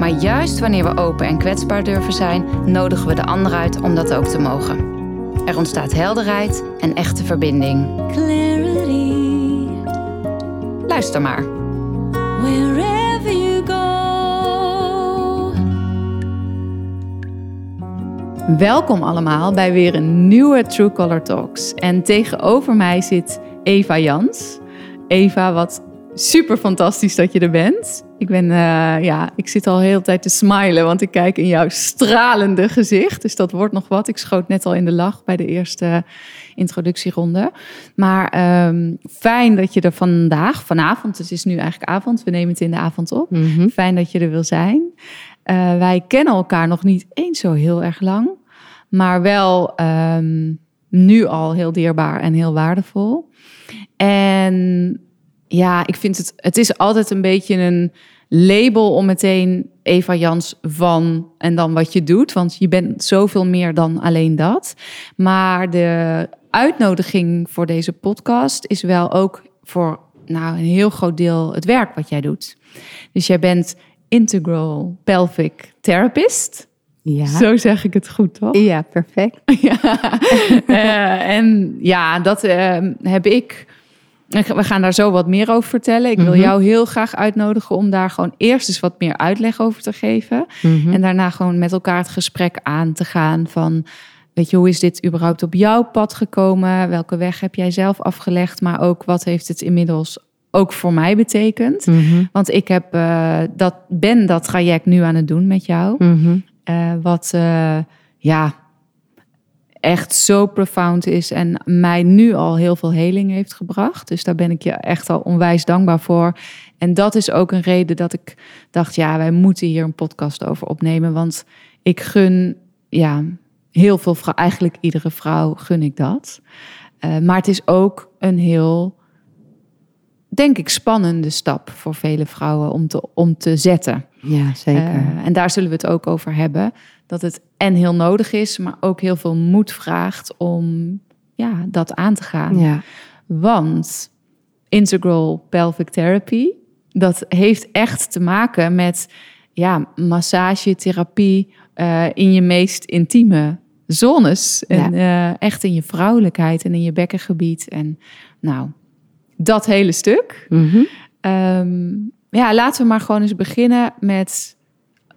Maar juist wanneer we open en kwetsbaar durven zijn, nodigen we de ander uit om dat ook te mogen. Er ontstaat helderheid en echte verbinding. clarity Luister maar. wherever you go. Welkom allemaal bij weer een nieuwe True Color Talks. En tegenover mij zit Eva Jans. Eva, wat super fantastisch dat je er bent. Ik, ben, eh, ja, ik zit al heel de tijd te smilen, want ik kijk in jouw stralende gezicht. Dus dat wordt nog wat. Ik schoot net al in de lach bij de eerste introductieronde. Maar ehm, fijn dat je er vandaag, vanavond, het is nu eigenlijk avond, we nemen het in de avond op. Fijn dat je er wil zijn. Eh, wij kennen elkaar nog niet eens zo heel erg lang, maar wel ehm, nu al heel dierbaar en heel waardevol. En ja, ik vind het, het is altijd een beetje een label om meteen Eva Jans van en dan wat je doet, want je bent zoveel meer dan alleen dat. Maar de uitnodiging voor deze podcast is wel ook voor nou, een heel groot deel het werk wat jij doet. Dus jij bent integral pelvic therapist. Ja. Zo zeg ik het goed, toch? ja, perfect. Ja. Eh, en ja, dat eh, heb ik. We gaan daar zo wat meer over vertellen. Ik wil Mhm. jou heel graag uitnodigen om daar gewoon eerst eens wat meer uitleg over te geven. Mhm. En daarna gewoon met elkaar het gesprek aan te gaan van... Weet je, hoe is dit überhaupt op jouw pad gekomen? Welke weg heb jij zelf afgelegd? Maar ook, wat heeft het inmiddels ook voor mij betekend? Mhm. Want ik heb, eh, dat, ben dat traject nu aan het doen met jou. Eh, wat eh, ja, echt zo profound is en mij nu al heel veel heling heeft gebracht. Dus daar ben ik je echt al onwijs dankbaar voor. En dat is ook een reden dat ik dacht, ja, wij moeten hier een podcast over opnemen. Want ik gun, ja, heel veel vrouwen, eigenlijk iedere vrouw gun ik dat. Eh, maar het is ook een heel, denk ik, spannende stap voor vele vrouwen om te, om te zetten. Ja, zeker. Eh, en daar zullen we het ook over hebben. Dat het en heel nodig is, maar ook heel veel moed vraagt om ja, dat aan te gaan. ja. Want integral pelvic therapy, dat heeft echt te maken met ja, massage, therapie eh, in je meest intieme zones. En eh, echt in je vrouwelijkheid en in je bekkengebied. En nou, dat hele stuk. Ehm, ja, laten we maar gewoon eens beginnen met.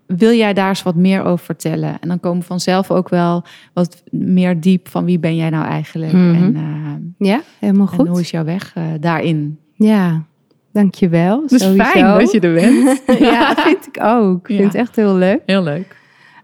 Wil jij daar eens wat meer over vertellen? En dan komen we vanzelf ook wel wat meer diep van wie ben jij nou eigenlijk? Mhm. En, eh, Ja, helemaal en hoe goed. is jouw weg eh, daarin? Ja, dankjewel. Het is sowieso. fijn dat je er bent. ja, vind ik ook. Ik Ja. vind het echt heel leuk. Heel leuk.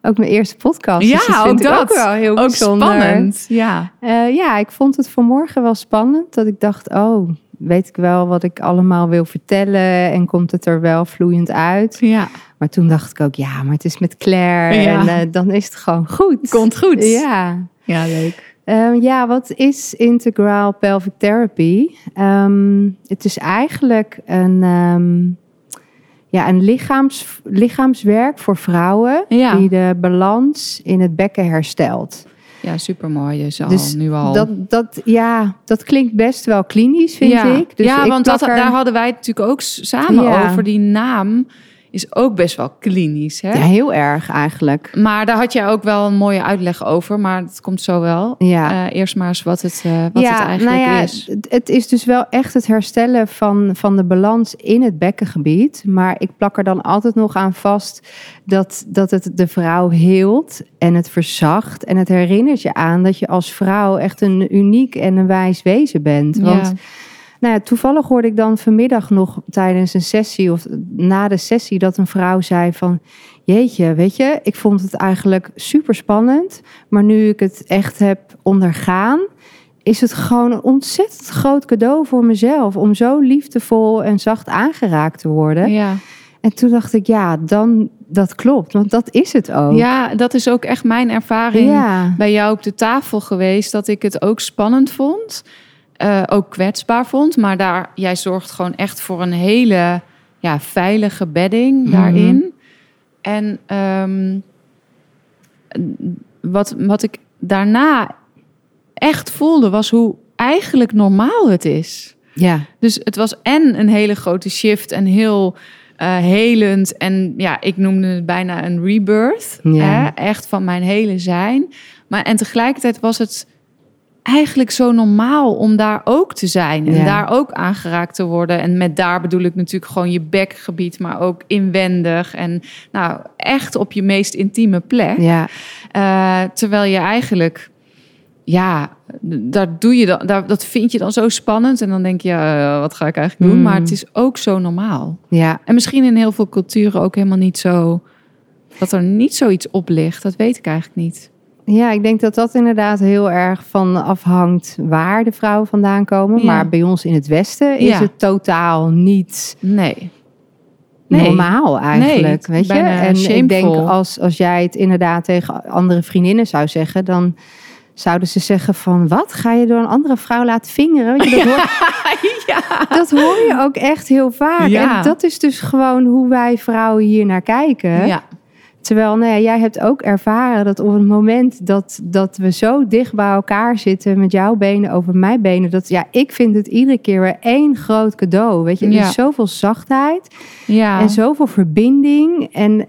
Ook mijn eerste podcast. Ja, dus dat ook vind ik dat. ook wel heel Ook bijzonder. spannend. Ja. Eh, ja, ik vond het vanmorgen wel spannend. Dat ik dacht, oh, weet ik wel wat ik allemaal wil vertellen? En komt het er wel vloeiend uit? ja, Maar toen dacht ik ook, ja, maar het is met Claire. Ja. En eh, dan is het gewoon goed. komt goed. Ja. ja leuk. Ehm, ja, wat is integraal pelvic therapy? Ehm, het is eigenlijk een, ehm, ja, een lichaams, lichaamswerk voor vrouwen Ja. die de balans in het bekken herstelt. Ja, supermooi. Dus al, Dus nu al. Dat, dat, ja, dat klinkt best wel klinisch, vind ja. ik. Dus ja, ik want dat, er- daar hadden wij het natuurlijk ook samen Ja. over. Die naam is ook best wel klinisch. Hè? Ja, heel erg eigenlijk. Maar daar had jij ook wel een mooie uitleg over, maar dat komt zo wel. Ja. Eh, eerst maar eens wat het, eh, wat het eigenlijk nou ja, is. Het, het is dus wel echt het herstellen van, van de balans in het bekkengebied. Maar ik plak er dan altijd nog aan vast dat, dat het de vrouw heelt en het verzacht. En het herinnert je aan dat je als vrouw echt een uniek en een wijs wezen bent. Want Ja. Nou ja, toevallig hoorde ik dan vanmiddag nog tijdens een sessie of na de sessie dat een vrouw zei van jeetje, weet je, ik vond het eigenlijk super spannend, maar nu ik het echt heb ondergaan, is het gewoon een ontzettend groot cadeau voor mezelf om zo liefdevol en zacht aangeraakt te worden. ja. En toen dacht ik, ja, dan, dat klopt. Want dat is het ook. Ja, dat is ook echt mijn ervaring Ja. bij jou op de tafel geweest. Dat ik het ook spannend vond. Eh, ook kwetsbaar vond. Maar daar, jij zorgt gewoon echt voor een hele ja, veilige bedding Mhm. daarin. En ehm, wat, wat ik daarna echt voelde, was hoe eigenlijk normaal het is. Ja. Dus het was en een hele grote shift en heel eh, helend. En ja, ik noemde het bijna een rebirth. Ja. Hè? Echt van mijn hele zijn. Maar en tegelijkertijd was het eigenlijk zo normaal om daar ook te zijn. En Ja. daar ook aangeraakt te worden. En met daar bedoel ik natuurlijk gewoon je bekgebied, maar ook inwendig. En nou, echt op je meest intieme plek. Ja. Eh, terwijl je eigenlijk, ja, daar doe je dan, daar, dat vind je dan zo spannend. En dan denk je, eh, wat ga ik eigenlijk doen? Mm. Maar het is ook zo normaal. Ja. En misschien in heel veel culturen ook helemaal niet zo, dat er niet zoiets op ligt. Dat weet ik eigenlijk niet. Ja, ik denk dat dat inderdaad heel erg van afhangt waar de vrouwen vandaan komen. Ja. Maar bij ons in het Westen is Ja. het totaal niet Nee. Nee. normaal eigenlijk. Nee, weet je? En ik denk shameful. als, als jij het inderdaad tegen andere vriendinnen zou zeggen, dan zouden ze zeggen van wat ga je door een andere vrouw laten vingeren? Dat, hoor, ja. dat hoor je ook echt heel vaak. Ja. En dat is dus gewoon hoe wij vrouwen hier naar kijken. Ja. Terwijl nou ja, jij hebt ook ervaren dat op het moment dat, dat we zo dicht bij elkaar zitten met jouw benen over mijn benen, dat ja, ik vind het iedere keer weer één groot cadeau. Weet je, er Ja. is zoveel zachtheid ja. en zoveel verbinding. En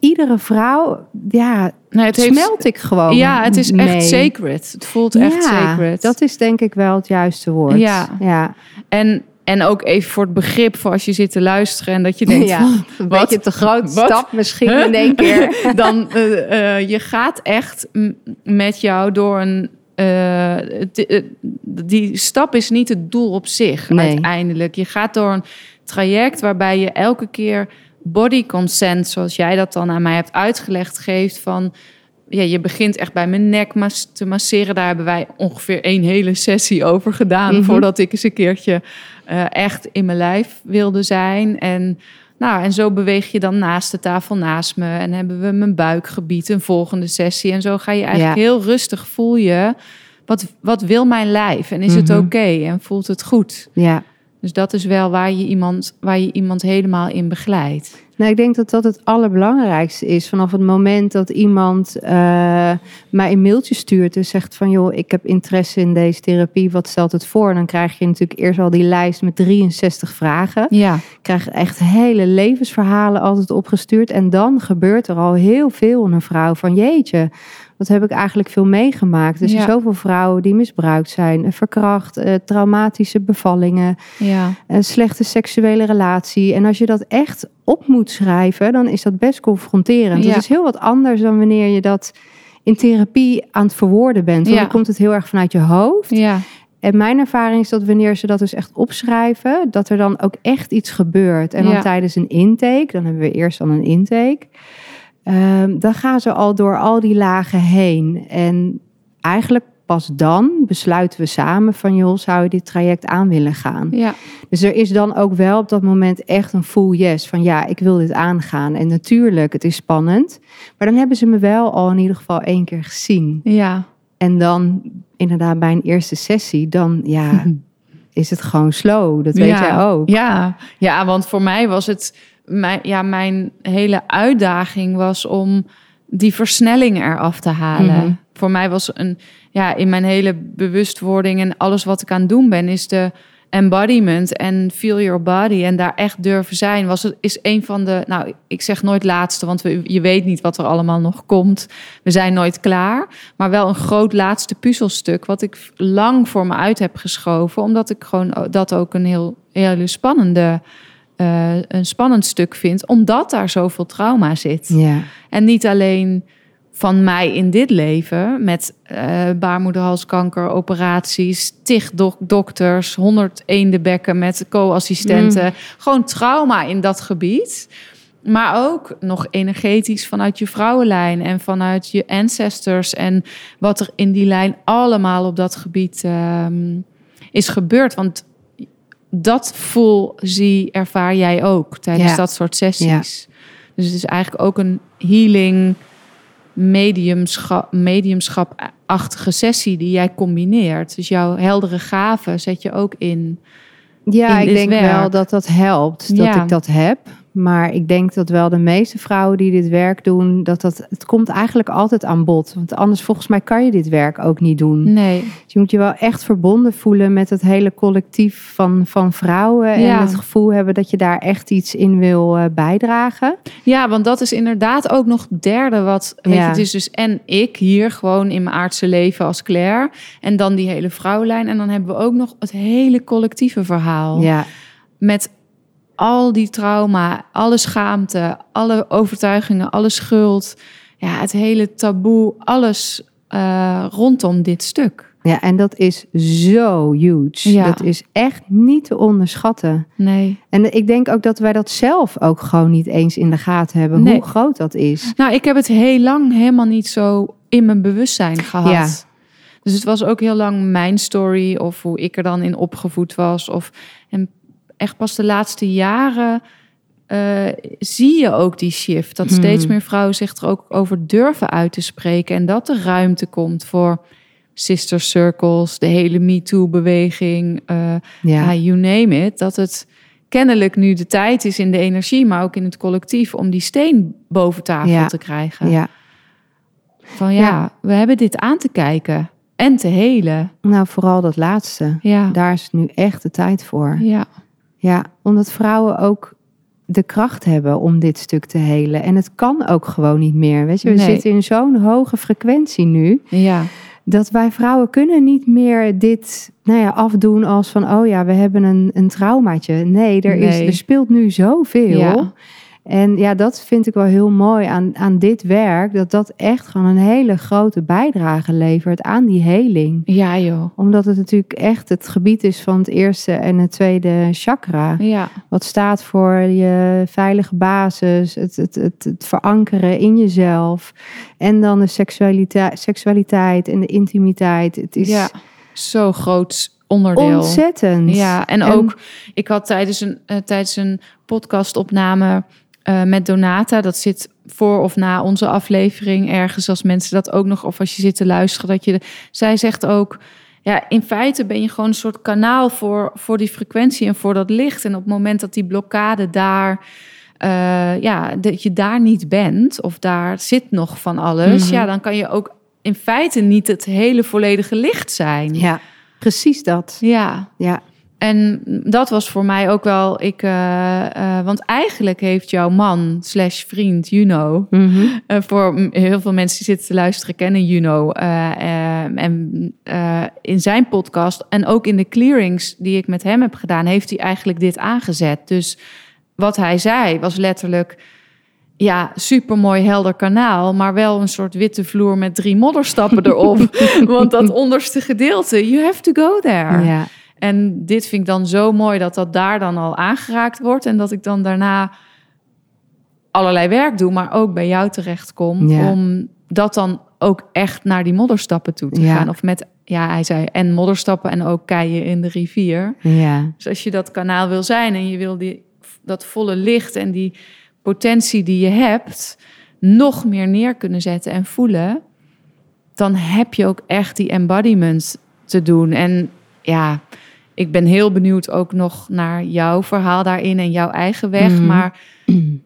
iedere vrouw, ja, Nee, het heeft, smelt ik gewoon. ja, het is mee. echt sacred. Het voelt echt Ja, sacred. Dat is denk ik wel het juiste woord. Ja. ja. En, en ook even voor het begrip voor als je zit te luisteren en dat je denkt Ja, van, een wat? beetje te groot Wat? stap misschien Huh? in één keer. dan eh, eh, je gaat echt met jou door een. eh, die stap is niet het doel op zich Nee. uiteindelijk. Je gaat door een traject waarbij je elke keer body consent, zoals jij dat dan aan mij hebt uitgelegd, geeft van. Ja, je begint echt bij mijn nek te masseren. Daar hebben wij ongeveer één hele sessie over gedaan. Mhm. Voordat ik eens een keertje eh, echt in mijn lijf wilde zijn. En, nou, en zo beweeg je dan naast de tafel naast me. En hebben we mijn buikgebied, een volgende sessie. En zo ga je eigenlijk Ja. heel rustig voel je. Wat, wat wil mijn lijf? En is het Mhm. oké? En voelt het goed? Ja. Dus dat is wel waar je iemand, waar je iemand helemaal in begeleidt. Nou, ik denk dat dat het allerbelangrijkste is. Vanaf het moment dat iemand eh, mij een mailtje stuurt en zegt van joh, ik heb interesse in deze therapie, wat stelt het voor? Dan krijg je natuurlijk eerst al die lijst met 63 vragen. Ja, Je krijgt echt hele levensverhalen altijd opgestuurd. En dan gebeurt er al heel veel in een vrouw van jeetje. Wat heb ik eigenlijk veel meegemaakt? Er zijn Ja. zoveel vrouwen die misbruikt zijn, eh, verkracht, eh, traumatische bevallingen ja, een slechte seksuele relatie. En als je dat echt op moet schrijven, dan is dat best confronterend. Ja. Dat is heel wat anders dan wanneer je dat in therapie aan het verwoorden bent. Want Ja. dan komt het heel erg vanuit je hoofd. ja, En mijn ervaring is dat wanneer ze dat dus echt opschrijven, dat er dan ook echt iets gebeurt. En dan tijdens een intake, dan hebben we eerst dan een intake. Ehm, dan gaan ze al door al die lagen heen. En eigenlijk pas dan besluiten we samen van joh, zou je dit traject aan willen gaan? ja. Dus er is dan ook wel op dat moment echt een full yes van ja, ik wil dit aangaan. En natuurlijk, het is spannend. Maar dan hebben ze me wel al in ieder geval één keer gezien. ja. En dan inderdaad bij een eerste sessie, dan ja, is het gewoon slow. Dat weet ja, jij ook. Ja, ja, want voor mij was het... Mijn, ja, mijn hele uitdaging was om die versnelling eraf te halen. Mhm. Voor mij was een... Ja, in mijn hele bewustwording en alles wat ik aan het doen ben... is de embodiment en feel your body en daar echt durven zijn... Was het, is een van de... Nou, ik zeg nooit laatste, want we, je weet niet wat er allemaal nog komt. We zijn nooit klaar. Maar wel een groot laatste puzzelstuk... wat ik lang voor me uit heb geschoven... omdat ik gewoon dat ook een heel hele spannende... eh, een spannend stuk vind, omdat daar zoveel trauma zit. Ja, En niet alleen van mij in dit leven met eh baarmoederhalskanker, operaties, tig dok- dokters, 100 eendenbekken met co-assistenten. Gewoon trauma in dat gebied. Maar ook nog energetisch vanuit je vrouwenlijn en vanuit je ancestors. En wat er in die lijn allemaal op dat gebied ehm, is gebeurd. Want dat voel, zie, ervaar jij ook tijdens Ja. dat soort sessies. Dus het is eigenlijk ook een healing, mediumschap, mediumschap-achtige sessie die jij combineert. Dus jouw heldere gaven zet je ook in. Ja, in ik denk werk. wel dat dat helpt, dat Ja. ik dat heb. Maar ik denk dat wel de meeste vrouwen die dit werk doen, dat dat, het komt eigenlijk altijd aan bod. Want anders, volgens mij, kan je dit werk ook niet doen. Nee, Dus je moet je wel echt verbonden voelen met het hele collectief van, van vrouwen. Ja. En het gevoel hebben dat je daar echt iets in wil eh, bijdragen. Ja, want dat is inderdaad ook nog derde wat. Weet Ja. je, het is dus en ik hier gewoon in mijn aardse leven als Claire. En dan die hele vrouwlijn. En dan hebben we ook nog het hele collectieve verhaal. Ja, Met al die trauma, alle schaamte, alle overtuigingen, alle schuld. Ja, het hele taboe, alles eh, rondom dit stuk. ja en dat is zo huge. Ja. Dat is echt niet te onderschatten. Nee. En ik denk ook dat wij dat zelf ook gewoon niet eens in de gaten hebben, Nee. hoe groot dat is. Nou, ik heb het heel lang helemaal niet zo in mijn bewustzijn gehad. Ja. Dus het was ook heel lang mijn story of hoe ik er dan in opgevoed was. Of, en echt pas de laatste jaren eh, zie je ook die shift. Dat steeds Hmm. meer vrouwen zich er ook over durven uit te spreken. En dat er ruimte komt voor sister circles, de hele MeToo-beweging. eh, ja, Ja, you name it. Dat het kennelijk nu de tijd is in de energie, maar ook in het collectief, om die steen boven tafel Ja. te krijgen. ja. Van ja, Ja. we hebben dit aan te kijken en te helen. Nou, vooral dat laatste. Ja, Daar is nu echt de tijd voor. ja, Ja, omdat vrouwen ook de kracht hebben om dit stuk te helen. En het kan ook gewoon niet meer. Weet je, we Nee. zitten in zo'n hoge frequentie nu. ja, Dat wij vrouwen kunnen niet meer dit nou ja, afdoen als van... oh ja, we hebben een, een traumaatje. Nee, er, Is, Nee. er speelt nu zoveel. Ja. En ja, dat vind ik wel heel mooi aan, aan dit werk. Dat dat echt gewoon een hele grote bijdrage levert aan die heling. ja, joh. Omdat het natuurlijk echt het gebied is van het eerste en het tweede chakra. Ja, Wat staat voor je veilige basis, het, het, het, het verankeren in jezelf. En dan de seksualiteit, seksualiteit en de intimiteit. Het is ja. Zo groot onderdeel. ontzettend. Ja, en, En- ook, ik had tijdens een, eh, tijdens een podcastopname eh, met Donata, dat zit voor of na onze aflevering ergens, als mensen dat ook nog, of als je zit te luisteren, dat je, de- zij zegt ook, ja, in feite ben je gewoon een soort kanaal voor, voor die frequentie en voor dat licht. En op het moment dat die blokkade daar, eh, ja, dat je daar niet bent, of daar zit nog van alles, Mhm. ja, dan kan je ook in feite niet het hele volledige licht zijn. Ja, precies dat. ja. Ja, En dat was voor mij ook wel, ik, eh, eh, want eigenlijk heeft jouw man slash vriend Juno, Mhm. eh, voor heel veel mensen die zitten te luisteren kennen Juno, en in zijn podcast en ook in de clearings die ik met hem heb gedaan, heeft hij eigenlijk dit aangezet. Dus wat hij zei was letterlijk, ja, supermooi helder kanaal, maar wel een soort witte vloer met drie modderstappen erop. Want dat onderste gedeelte, you have to go there. ja. En dit vind ik dan zo mooi dat dat daar dan al aangeraakt wordt. En dat ik dan daarna allerlei werk doe, maar ook bij jou terechtkom. Ja. Om dat dan ook echt naar die modderstappen toe te Ja. gaan. Of met, ja, hij zei, en modderstappen en ook keien in de rivier. ja. Dus als je dat kanaal wil zijn en je wil die, dat volle licht en die potentie die je hebt, nog meer neer kunnen zetten en voelen, dan heb je ook echt die embodiment te doen. En ja, ik ben heel benieuwd ook nog naar jouw verhaal daarin en jouw eigen weg. Mhm. Maar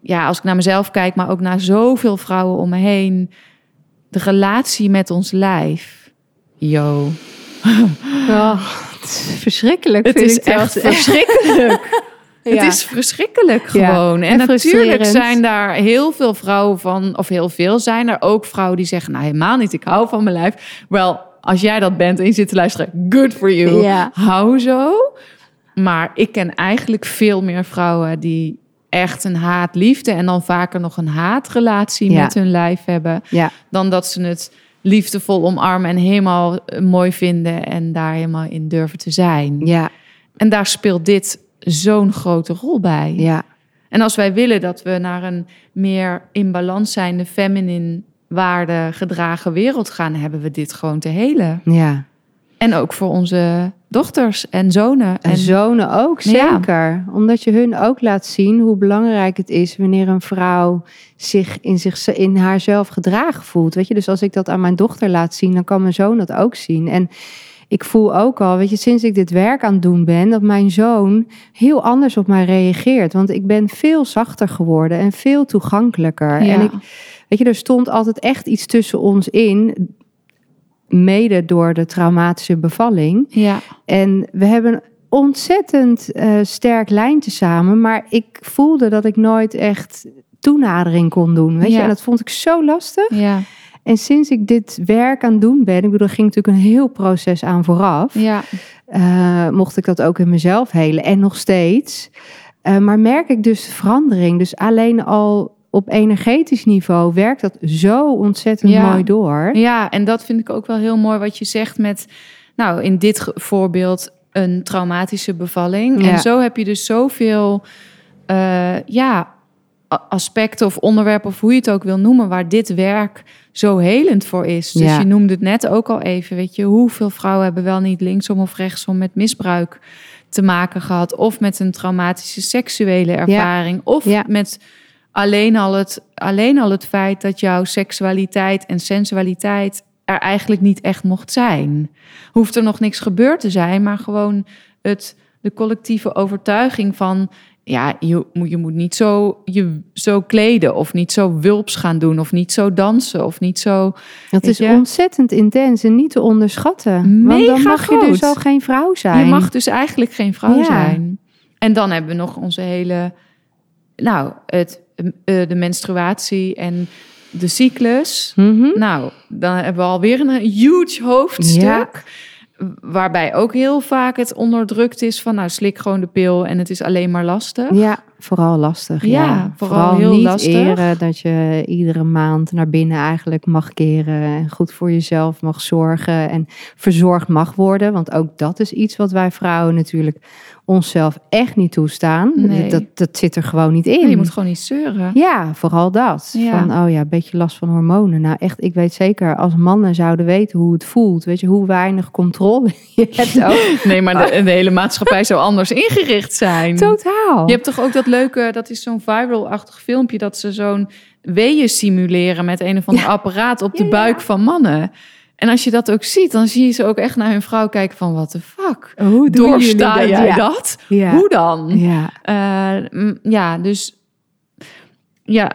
ja, als ik naar mezelf kijk, maar ook naar zoveel vrouwen om me heen, de relatie met ons lijf. Yo. Oh, het is verschrikkelijk. Het vind is zelfs. echt verschrikkelijk. Ja. Het is verschrikkelijk Ja, gewoon. en en natuurlijk zijn daar heel veel vrouwen van, of heel veel zijn er ook vrouwen die zeggen, nou helemaal niet, ik hou van mijn lijf. Wel, als jij dat bent en je zit te luisteren, good for you. Ja. Hou zo. Maar ik ken eigenlijk veel meer vrouwen die echt een haat-liefde en dan vaker nog een haatrelatie Ja. met hun lijf hebben, Ja, dan dat ze het liefdevol omarmen en helemaal eh, mooi vinden en daar helemaal in durven te zijn. ja, En daar speelt dit zo'n grote rol bij. ja. En als wij willen dat we naar een meer in balans zijnde, feminine waarde gedragen wereld gaan, hebben we dit gewoon te helen. Ja. En ook voor onze dochters en zonen. En En zonen ook, Ja. zeker. Omdat je hun ook laat zien hoe belangrijk het is wanneer een vrouw zich in, zich in haarzelf gedragen voelt. Weet je, dus als ik dat aan mijn dochter laat zien, dan kan mijn zoon dat ook zien. En ik voel ook al, weet je, sinds ik dit werk aan het doen ben, dat mijn zoon heel anders op mij reageert. Want ik ben veel zachter geworden en veel toegankelijker. Ja. En ik, weet je, er stond altijd echt iets tussen ons in. Mede door de traumatische bevalling. ja, En we hebben een ontzettend eh, sterk lijntje samen. Maar ik voelde dat ik nooit echt toenadering kon doen. Weet je? En dat vond ik zo lastig. ja, En sinds ik dit werk aan het doen ben, ik bedoel, er ging natuurlijk een heel proces aan vooraf. ja, eh, mocht ik dat ook in mezelf helen en nog steeds. Eh, maar merk ik dus verandering. Dus alleen al op energetisch niveau werkt dat zo ontzettend Ja. mooi door. ja. En dat vind ik ook wel heel mooi wat je zegt met, nou, in dit voorbeeld een traumatische bevalling. Ja. En zo heb je dus zoveel, eh, ja, aspecten of onderwerpen of hoe je het ook wil noemen, waar dit werk zo helend voor is. Dus Ja. je noemde het net ook al even, weet je, hoeveel vrouwen hebben wel niet linksom of rechtsom met misbruik te maken gehad, of met een traumatische seksuele ervaring, of Ja. met alleen al, het, alleen al het feit dat jouw seksualiteit en sensualiteit er eigenlijk niet echt mocht zijn. Hoeft er nog niks gebeurd te zijn, maar gewoon het, de collectieve overtuiging van ja, je, moet- je moet niet zo, je, zo kleden of niet zo wulps gaan doen of niet zo dansen of niet zo. Dat is je? ontzettend intens en niet te onderschatten. Want dan Mega mag je dus groot. al geen vrouw zijn. Je mag dus eigenlijk geen vrouw Ja. zijn. En dan hebben we nog onze hele, nou, het, de menstruatie en de cyclus. Mhm. Nou, dan hebben we alweer een huge hoofdstuk. Waarbij ook heel vaak het onderdrukt is van, nou, slik gewoon de pil en het is alleen maar lastig. Ja, vooral lastig. Ja, Ja, vooral heel niet lastig. eren dat je iedere maand naar binnen eigenlijk mag keren en goed voor jezelf mag zorgen en verzorgd mag worden. Want ook dat is iets wat wij vrouwen natuurlijk onszelf echt niet toestaan. Nee. Dat, dat zit er gewoon niet in. Nee, je moet gewoon niet zeuren. Ja, vooral dat. Ja. Van, oh ja, een beetje last van hormonen. Nou echt, ik weet zeker, als mannen zouden weten hoe het voelt, weet je, hoe weinig controle je hebt ook. Nee, maar de, de hele maatschappij zou anders ingericht zijn. Totaal. Je hebt toch ook dat leuke, dat is zo'n viral-achtig filmpje, dat ze zo'n weeën simuleren met een of ander apparaat op de Ja, buik van mannen. En als je dat ook ziet, dan zie je ze ook echt naar hun vrouw kijken van, what the fuck? Hoe doen jullie Doorsta dat? jij Ja. dat? Ja. Hoe dan? Ja. Eh, ja, dus ja,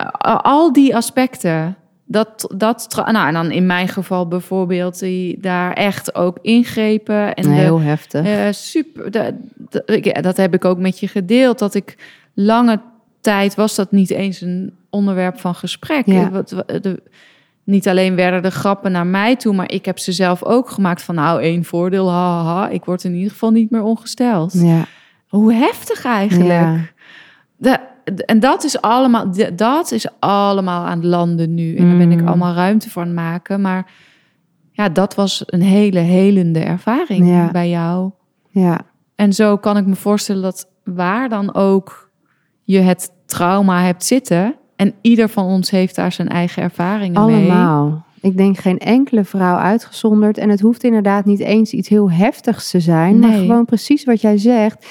al die aspecten. Dat, dat, nou, en dan in mijn geval bijvoorbeeld, die daar echt ook ingrepen. En de, Heel heftig. eh, super. Ja, dat heb ik ook met je gedeeld. Dat ik lange tijd was dat niet eens een onderwerp van gesprek. Ja. Wat- de- niet alleen werden de grappen naar mij toe, maar ik heb ze zelf ook gemaakt van nou één voordeel, ha, ha, ha, ik word in ieder geval niet meer ongesteld. Ja. Hoe heftig eigenlijk. Ja. De, de- en dat is allemaal, de- dat is allemaal aan het landen nu. En daar ben ik Mm. allemaal ruimte voor aan het maken. Maar ja, dat was een hele helende ervaring Ja. bij jou. Ja. En zo kan ik me voorstellen dat waar dan ook je het trauma hebt zitten. En ieder van ons heeft daar zijn eigen ervaringen mee. Allemaal. Ik denk geen enkele vrouw uitgezonderd. En het hoeft inderdaad niet eens iets heel heftigs te zijn. Maar gewoon precies wat jij zegt.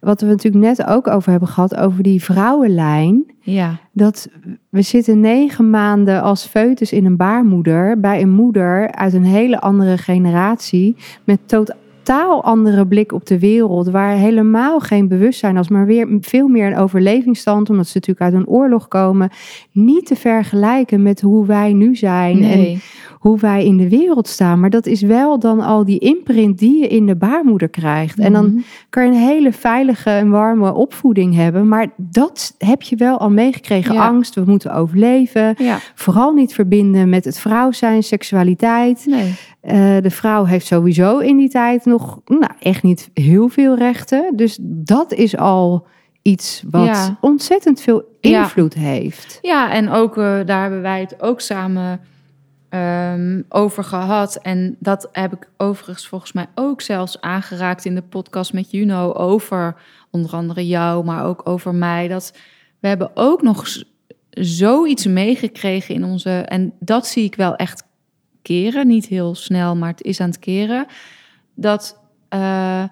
Wat we natuurlijk net ook over hebben gehad. Over die vrouwenlijn. Ja, Dat we zitten negen maanden als foetus in een baarmoeder. Bij een moeder uit een hele andere generatie. Met totaal andere blik op de wereld. Waar helemaal geen bewustzijn was. Maar weer veel meer een overlevingsstand. Omdat ze natuurlijk uit een oorlog komen. Niet te vergelijken met hoe wij nu zijn. En hoe wij in de wereld staan. Maar dat is wel dan al die imprint die je in de baarmoeder krijgt. En dan Mhm. kan je een hele veilige en warme opvoeding hebben. Maar dat heb je wel al meegekregen. Ja. Angst, we moeten overleven. Ja, Vooral niet verbinden met het vrouw zijn, seksualiteit. nee. Eh, de vrouw heeft sowieso in die tijd nog nou, echt niet heel veel rechten. Dus dat is al iets wat Ja. ontzettend veel Ja. invloed heeft. Ja, en ook eh, daar hebben wij het ook samen ehm, over gehad. En dat heb ik overigens volgens mij ook zelfs aangeraakt in de podcast met Juno over onder andere jou, maar ook over mij. Dat we hebben ook nog zoiets meegekregen in onze. En dat zie ik wel echt keren. Niet heel snel, maar het is aan het keren. Dat eh,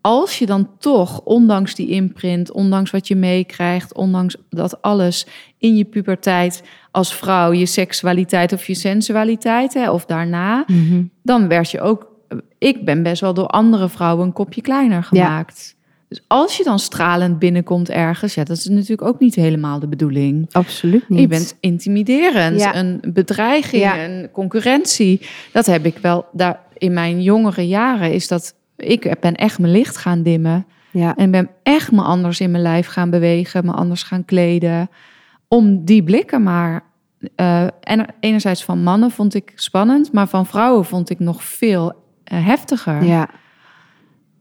als je dan toch, ondanks die imprint, ondanks wat je meekrijgt, ondanks dat alles in je puberteit als vrouw, je seksualiteit of je sensualiteit, hè, of daarna, Mhm. dan werd je ook. Ik ben best wel door andere vrouwen een kopje kleiner gemaakt. Dus als je dan stralend binnenkomt ergens, ja, dat is natuurlijk ook niet helemaal de bedoeling. Absoluut niet. Je bent intimiderend, Ja. een bedreiging, Ja. een concurrentie. Dat heb ik wel daar in mijn jongere jaren. Is dat ik ben echt mijn licht gaan dimmen ja. en ben echt me anders in mijn lijf gaan bewegen, me anders gaan kleden, om die blikken maar. eh, en enerzijds van mannen vond ik spannend, maar van vrouwen vond ik nog veel eh, heftiger. ja,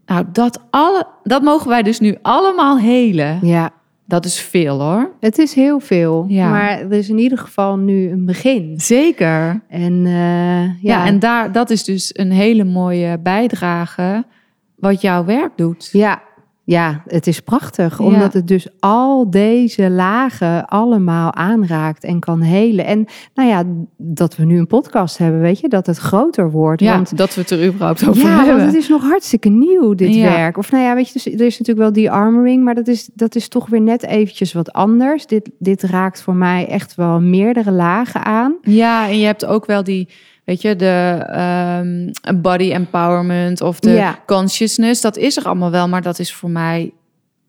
Nou, dat, alle, dat mogen wij dus nu allemaal helen. ja. Dat is veel hoor. Het is heel veel, Ja. maar er is in ieder geval nu een begin. Zeker. En eh, ja, Ja, en daar, dat is dus een hele mooie bijdrage wat jouw werk doet. ja, ja, het is prachtig, Ja. omdat het dus al deze lagen allemaal aanraakt en kan helen. En nou ja, dat we nu een podcast hebben, weet je, dat het groter wordt. Ja, want dat we het er überhaupt over ja, hebben. want het is nog hartstikke nieuw, dit Ja. werk. Of nou ja, weet je, dus, er is natuurlijk wel die armoring, maar dat is, dat is toch weer net eventjes wat anders. Dit, dit raakt voor mij echt wel meerdere lagen aan. Ja, en je hebt ook wel die, weet je, de ehm, body empowerment of de Ja. consciousness. Dat is er allemaal wel, maar dat is voor mij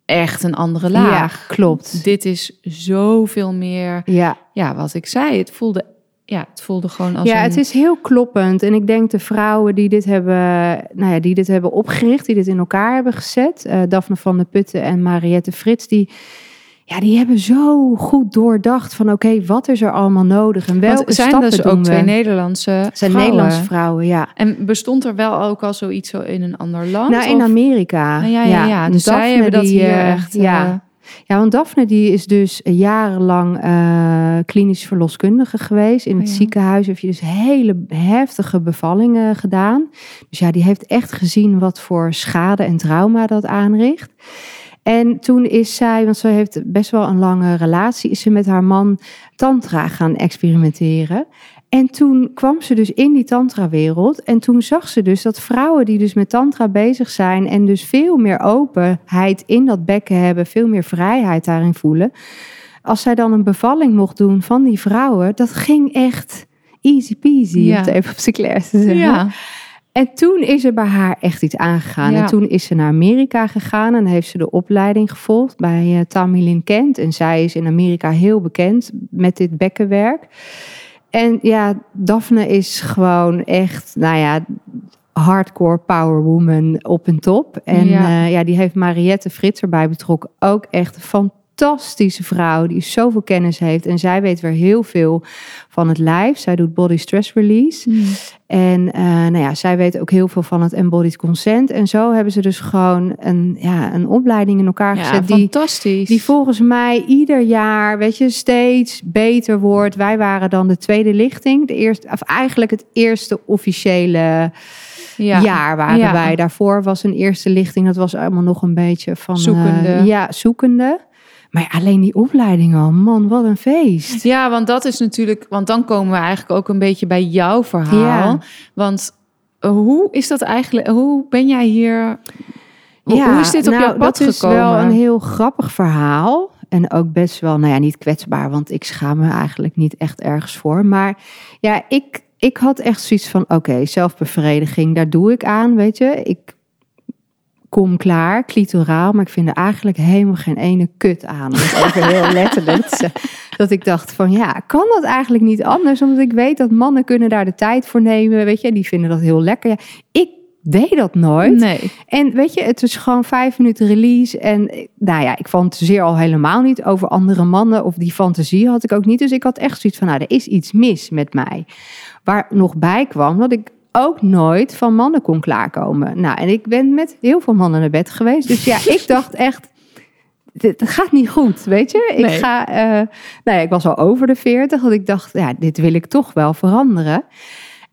echt een andere laag. Ja, klopt. Dit is zoveel meer, Ja, ja, wat ik zei. Het voelde, ja, het voelde gewoon als ja een... het is heel kloppend. En ik denk de vrouwen die dit hebben, nou ja, die dit hebben opgericht, die dit in elkaar hebben gezet, eh Daphne van der Putten en Mariette Frits, die, ja, die hebben zo goed doordacht van oké, wat is er allemaal nodig en welke het zijn stappen dus doen ook we? twee Nederlandse Het zijn vrouwen. Nederlandse vrouwen, ja. En bestond er wel ook al zoiets zo in een ander land? Nou, in of- Amerika. Ah, ja, ja, ja. Dus zij hebben dat die, hier eh, echt... Ja. eh, ja, want Daphne die is dus jarenlang eh, klinisch verloskundige geweest. In het Oh ja. ziekenhuis heeft je dus hele heftige bevallingen gedaan. Dus ja, die heeft echt gezien wat voor schade en trauma dat aanricht. En toen is zij, want ze heeft best wel een lange relatie, is ze met haar man tantra gaan experimenteren. En toen kwam ze dus in die tantra-wereld. En toen zag ze dus dat vrouwen die dus met tantra bezig zijn... en dus veel meer openheid in dat bekken hebben... veel meer vrijheid daarin voelen... als zij dan een bevalling mocht doen van die vrouwen... dat ging echt easy peasy, Ja. om het even op zijn te zeggen. ja. En toen is er bij haar echt iets aangegaan. Ja. En toen is ze naar Amerika gegaan en heeft ze de opleiding gevolgd bij eh, Tammy Lynn Kent. En zij is in Amerika heel bekend met dit bekkenwerk. En ja, Daphne is gewoon echt, nou ja, hardcore power woman op een top. En Ja. ja, ja die heeft Mariette Frits erbij betrokken. Ook echt een fantastische vrouw die zoveel kennis heeft. En zij weet weer heel veel van het lijf. Zij doet body stress release. Hmm. En eh, nou ja, zij weet ook heel veel van het embodied consent. En zo hebben ze dus gewoon een, ja, een opleiding in elkaar Ja, gezet. Die, fantastisch. die volgens mij ieder jaar, weet je, steeds beter wordt. Wij waren dan de tweede lichting. De eerste, of eigenlijk het eerste officiële ja. jaar waren Ja. wij. Daarvoor was een eerste lichting. Dat was allemaal nog een beetje van... eh, Zoekende. ja, zoekende. Maar alleen die opleiding al, man, wat een feest. Ja, want dat is natuurlijk, want dan komen we eigenlijk ook een beetje bij jouw verhaal. Ja. Want eh, hoe is dat eigenlijk? Hoe ben jij hier? Hoe, Ja, hoe is dit op nou, jouw pad dat gekomen? is wel een heel grappig verhaal. En ook best wel, nou ja, niet kwetsbaar, want ik schaam me eigenlijk niet echt ergens voor. Maar ja, ik, ik had echt zoiets van, oké, zelfbevrediging, daar doe ik aan, weet je. Ik kom klaar, clitoraal, maar ik vind er eigenlijk helemaal geen ene kut aan. Het even heel letterlijk. Dat ik dacht van, ja, kan dat eigenlijk niet anders? Omdat ik weet dat mannen kunnen daar de tijd voor nemen, weet je. Die vinden dat heel lekker. Ja, ik deed dat nooit. Nee. En weet je, het is gewoon vijf minuten release. En nou ja, ik fantaseer al helemaal niet over andere mannen. Of die fantasie had ik ook niet. Dus ik had echt zoiets van, nou, er is iets mis met mij. Waar nog bij kwam dat ik ook nooit van mannen kon klaarkomen. Nou, en ik ben met heel veel mannen naar bed geweest. Dus ja, ik dacht echt, dit gaat niet goed, weet je. Ik Nee. ga, eh, nou ja, ik was al over de veertig. Dat ik dacht, ja, dit wil ik toch wel veranderen.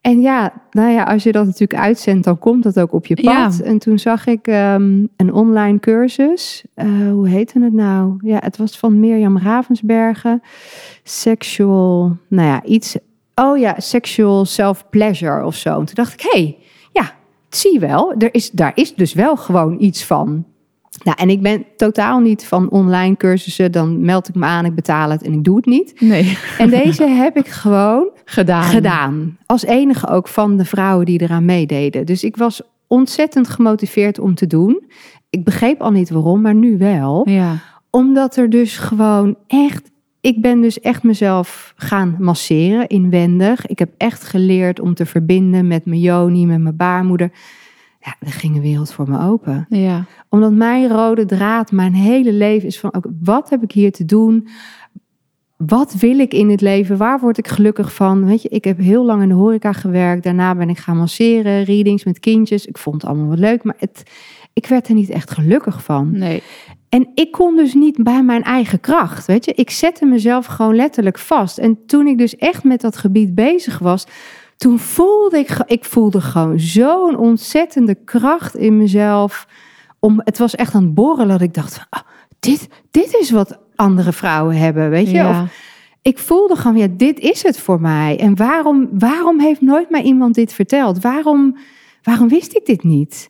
En ja, nou ja, als je dat natuurlijk uitzendt, dan komt dat ook op je pad. Ja. En toen zag ik ehm, een online cursus. Eh, hoe heette het nou? Ja, het was van Mirjam Ravensbergen. Sexual, nou ja, iets. Oh ja, sexual self-pleasure of zo. En toen dacht ik, hé, hey, ja, zie wel, er is, daar is dus wel gewoon iets van. Nou, en ik ben totaal niet van online cursussen. Dan meld ik me aan, ik betaal het en ik doe het niet. Nee, En deze heb ik gewoon gedaan. gedaan. Als enige ook van de vrouwen die eraan meededen. Dus ik was ontzettend gemotiveerd om te doen. Ik begreep al niet waarom, maar nu wel. Ja. Omdat er dus gewoon echt. Ik ben dus echt mezelf gaan masseren inwendig. Ik heb echt geleerd om te verbinden met mijn joni, met mijn baarmoeder. Ja, er ging een wereld voor me open. Ja. Omdat mijn rode draad, mijn hele leven is van... Wat heb ik hier te doen? Wat wil ik in het leven? Waar word ik gelukkig van? Weet je, ik heb heel lang in de horeca gewerkt. Daarna ben ik gaan masseren, readings met kindjes. Ik vond het allemaal wel leuk, maar het, ik werd er niet echt gelukkig van. Nee. En ik kon dus niet bij mijn eigen kracht. Weet je, ik zette mezelf gewoon letterlijk vast. En toen ik dus echt met dat gebied bezig was, toen voelde ik, ik voelde gewoon zo'n ontzettende kracht in mezelf. Om, het was echt aan het borrelen dat ik dacht, van, ah, dit, dit is wat andere vrouwen hebben, weet je. Ja. Of, ik voelde gewoon, ja, dit is het voor mij. En waarom, waarom heeft nooit mij iemand dit verteld? Waarom, waarom wist ik dit niet?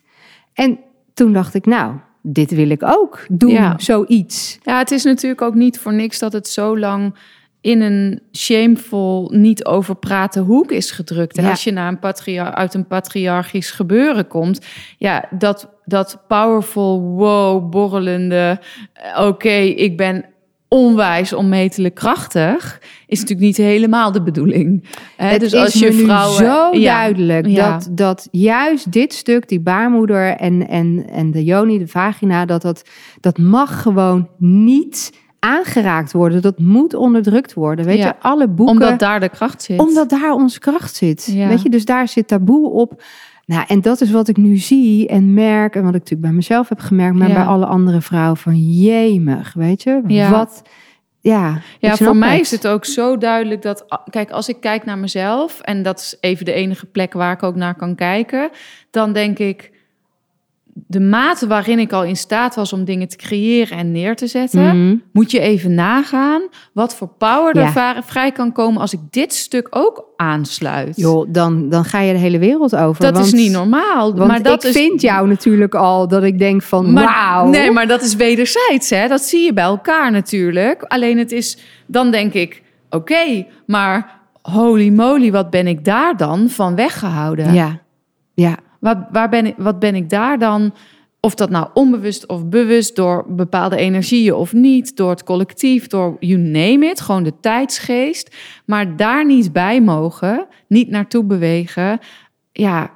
En toen dacht ik, nou, dit wil ik ook doen, Ja. zoiets. Ja, het is natuurlijk ook niet voor niks dat het zo lang in een shameful, niet over praten hoek is gedrukt. En Ja. als je naar een uit een patriarchisch gebeuren komt, ja, dat, dat powerful, wow, borrelende, eh, oké, ik ben onwijs onmetelijk krachtig, is natuurlijk niet helemaal de bedoeling. Hè, Het dus is als je nu vrouwen, zo ja, duidelijk ja. dat, dat juist dit stuk, die baarmoeder en, en, en de joni, de vagina, dat, dat dat mag gewoon niet aangeraakt worden. Dat moet onderdrukt worden. Weet Ja. je, alle boeken. omdat daar de kracht zit. Omdat daar onze kracht zit. Ja. Weet je, dus daar zit taboe op. Nou, en dat is wat ik nu zie en merk. En wat ik natuurlijk bij mezelf heb gemerkt, maar Ja. bij alle andere vrouwen van jemig, weet je? Ja. Wat, ja. Ja, voor mij het. is het ook zo duidelijk dat, kijk, als ik kijk naar mezelf, en dat is even de enige plek waar ik ook naar kan kijken, dan denk ik, de mate waarin ik al in staat was om dingen te creëren en neer te zetten, Mhm. moet je even nagaan wat voor power er Ja. vrij kan komen als ik dit stuk ook aansluit. Joh, dan, dan ga je de hele wereld over. dat want, is niet normaal. Want maar dat ik is, vind jou natuurlijk al dat ik denk van wauw. Nee, maar dat is wederzijds, hè? Dat zie je bij elkaar natuurlijk. Alleen het is, dan denk ik, oké, maar holy moly, wat ben ik daar dan van weggehouden? Ja, ja, Wat, waar ben ik, wat ben ik daar dan, of dat nou onbewust of bewust, door bepaalde energieën of niet, door het collectief, door you name it, gewoon de tijdsgeest, maar daar niet bij mogen, niet naartoe bewegen, ja,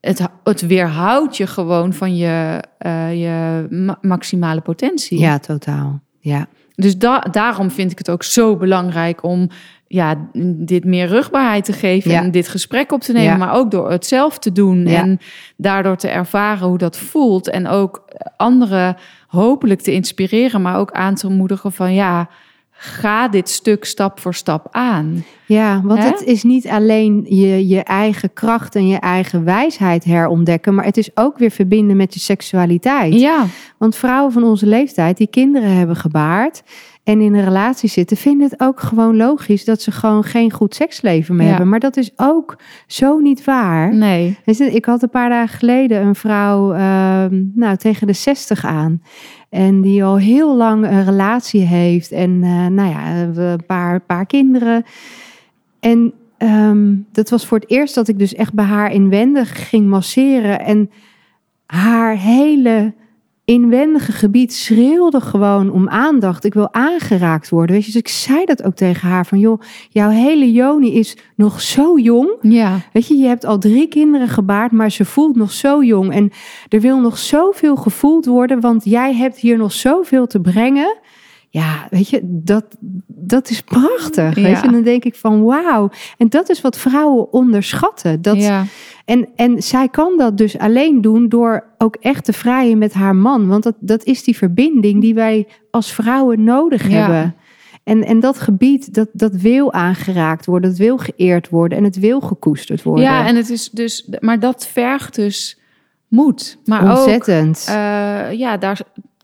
het, het weerhoudt je gewoon van je, eh, je ma- maximale potentie. ja, totaal. Ja, Dus da- daarom vind ik het ook zo belangrijk om ja, dit meer rugbaarheid te geven Ja. en dit gesprek op te nemen, Ja. maar ook door het zelf te doen Ja. en daardoor te ervaren hoe dat voelt en ook anderen hopelijk te inspireren, maar ook aan te moedigen van ja, ga dit stuk stap voor stap aan. ja want het is niet alleen je, je eigen kracht en je eigen wijsheid herontdekken, maar het is ook weer verbinden met je seksualiteit. Ja, Want vrouwen van onze leeftijd die kinderen hebben gebaard en in een relatie zitten, vinden het ook gewoon logisch dat ze gewoon geen goed seksleven meer Ja. hebben. Maar dat is ook zo niet waar. nee. Ik had een paar dagen geleden een vrouw ehm, nou, tegen de 60 aan. En die al heel lang een relatie heeft. En eh, nou ja, een paar, paar kinderen. En ehm, dat was voor het eerst dat ik dus echt bij haar inwendig ging masseren. En haar hele inwendige gebied schreeuwde gewoon om aandacht. Ik wil aangeraakt worden. Weet je, dus ik zei dat ook tegen haar. Van joh, jouw hele Joni is nog zo jong. Ja, Weet je, je hebt al drie kinderen gebaard, maar ze voelt nog zo jong. En er wil nog zoveel gevoeld worden, want jij hebt hier nog zoveel te brengen. Ja, weet je, dat, dat is prachtig. Weet je, en dan denk ik van wauw. En dat is wat vrouwen onderschatten. Dat, ja. En, en zij kan dat dus alleen doen door ook echt te vrijen met haar man. Want dat, dat is die verbinding die wij als vrouwen nodig Ja. hebben. En, en dat gebied, dat, dat wil aangeraakt worden, dat wil geëerd worden en het wil gekoesterd worden. ja, en het is dus, maar dat vergt dus moed. Maar ook Ontzettend. eh, ja, daar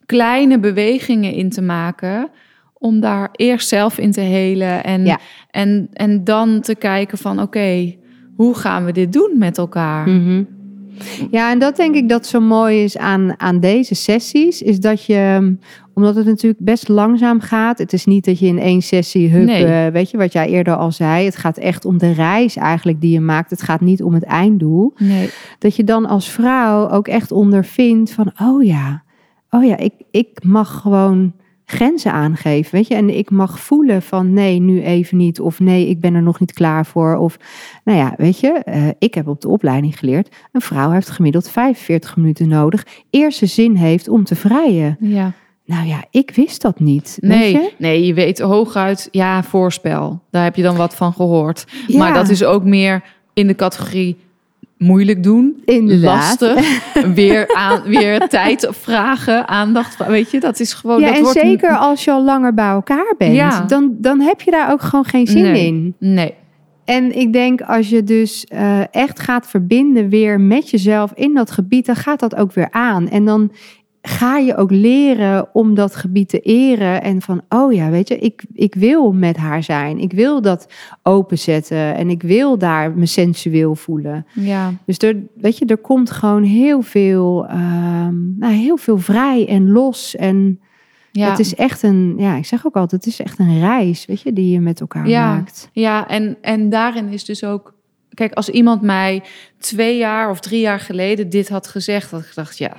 kleine bewegingen in te maken. Om daar eerst zelf in te helen. En, Ja. en, en dan te kijken van oké, hoe gaan we dit doen met elkaar? Mhm. Ja, en dat denk ik dat zo mooi is aan, aan deze sessies, is dat je, omdat het natuurlijk best langzaam gaat, het is niet dat je in één sessie, hup, Nee. eh, weet je wat jij eerder al zei, het gaat echt om de reis eigenlijk die je maakt, het gaat niet om het einddoel, Nee. dat je dan als vrouw ook echt ondervindt van, oh ja, oh ja, ik, ik mag gewoon grenzen aangeven, weet je, en ik mag voelen van nee, nu even niet, of nee, ik ben er nog niet klaar voor, of nou ja, weet je, eh, ik heb op de opleiding geleerd, een vrouw heeft gemiddeld 45 minuten nodig, eer ze zin heeft om te vrijen. Ja. Nou ja, ik wist dat niet. weet Nee, je? nee, je weet hooguit, ja, voorspel. Daar heb je dan wat van gehoord. Ja. Maar dat is ook meer in de categorie moeilijk doen, Inderdaad. lastig, weer, aan, weer tijd vragen, aandacht. Weet je, dat is gewoon. ja, dat en wordt zeker als je al langer bij elkaar bent, Ja. dan, dan heb je daar ook gewoon geen zin Nee. in. Nee, En ik denk als je dus eh, echt gaat verbinden weer met jezelf in dat gebied, dan gaat dat ook weer aan. En dan ga je ook leren om dat gebied te eren. En van, oh ja, weet je, ik, ik wil met haar zijn. Ik wil dat openzetten en ik wil daar me sensueel voelen. ja, Dus er, weet je, er komt gewoon heel veel, ehm, nou, heel veel vrij en los. En ja. het is echt een, ja, ik zeg ook altijd, het is echt een reis, weet je, die je met elkaar Ja. maakt. Ja, en, en daarin is dus ook. Kijk, als iemand mij twee jaar of drie jaar geleden dit had gezegd, had ik gedacht, ja,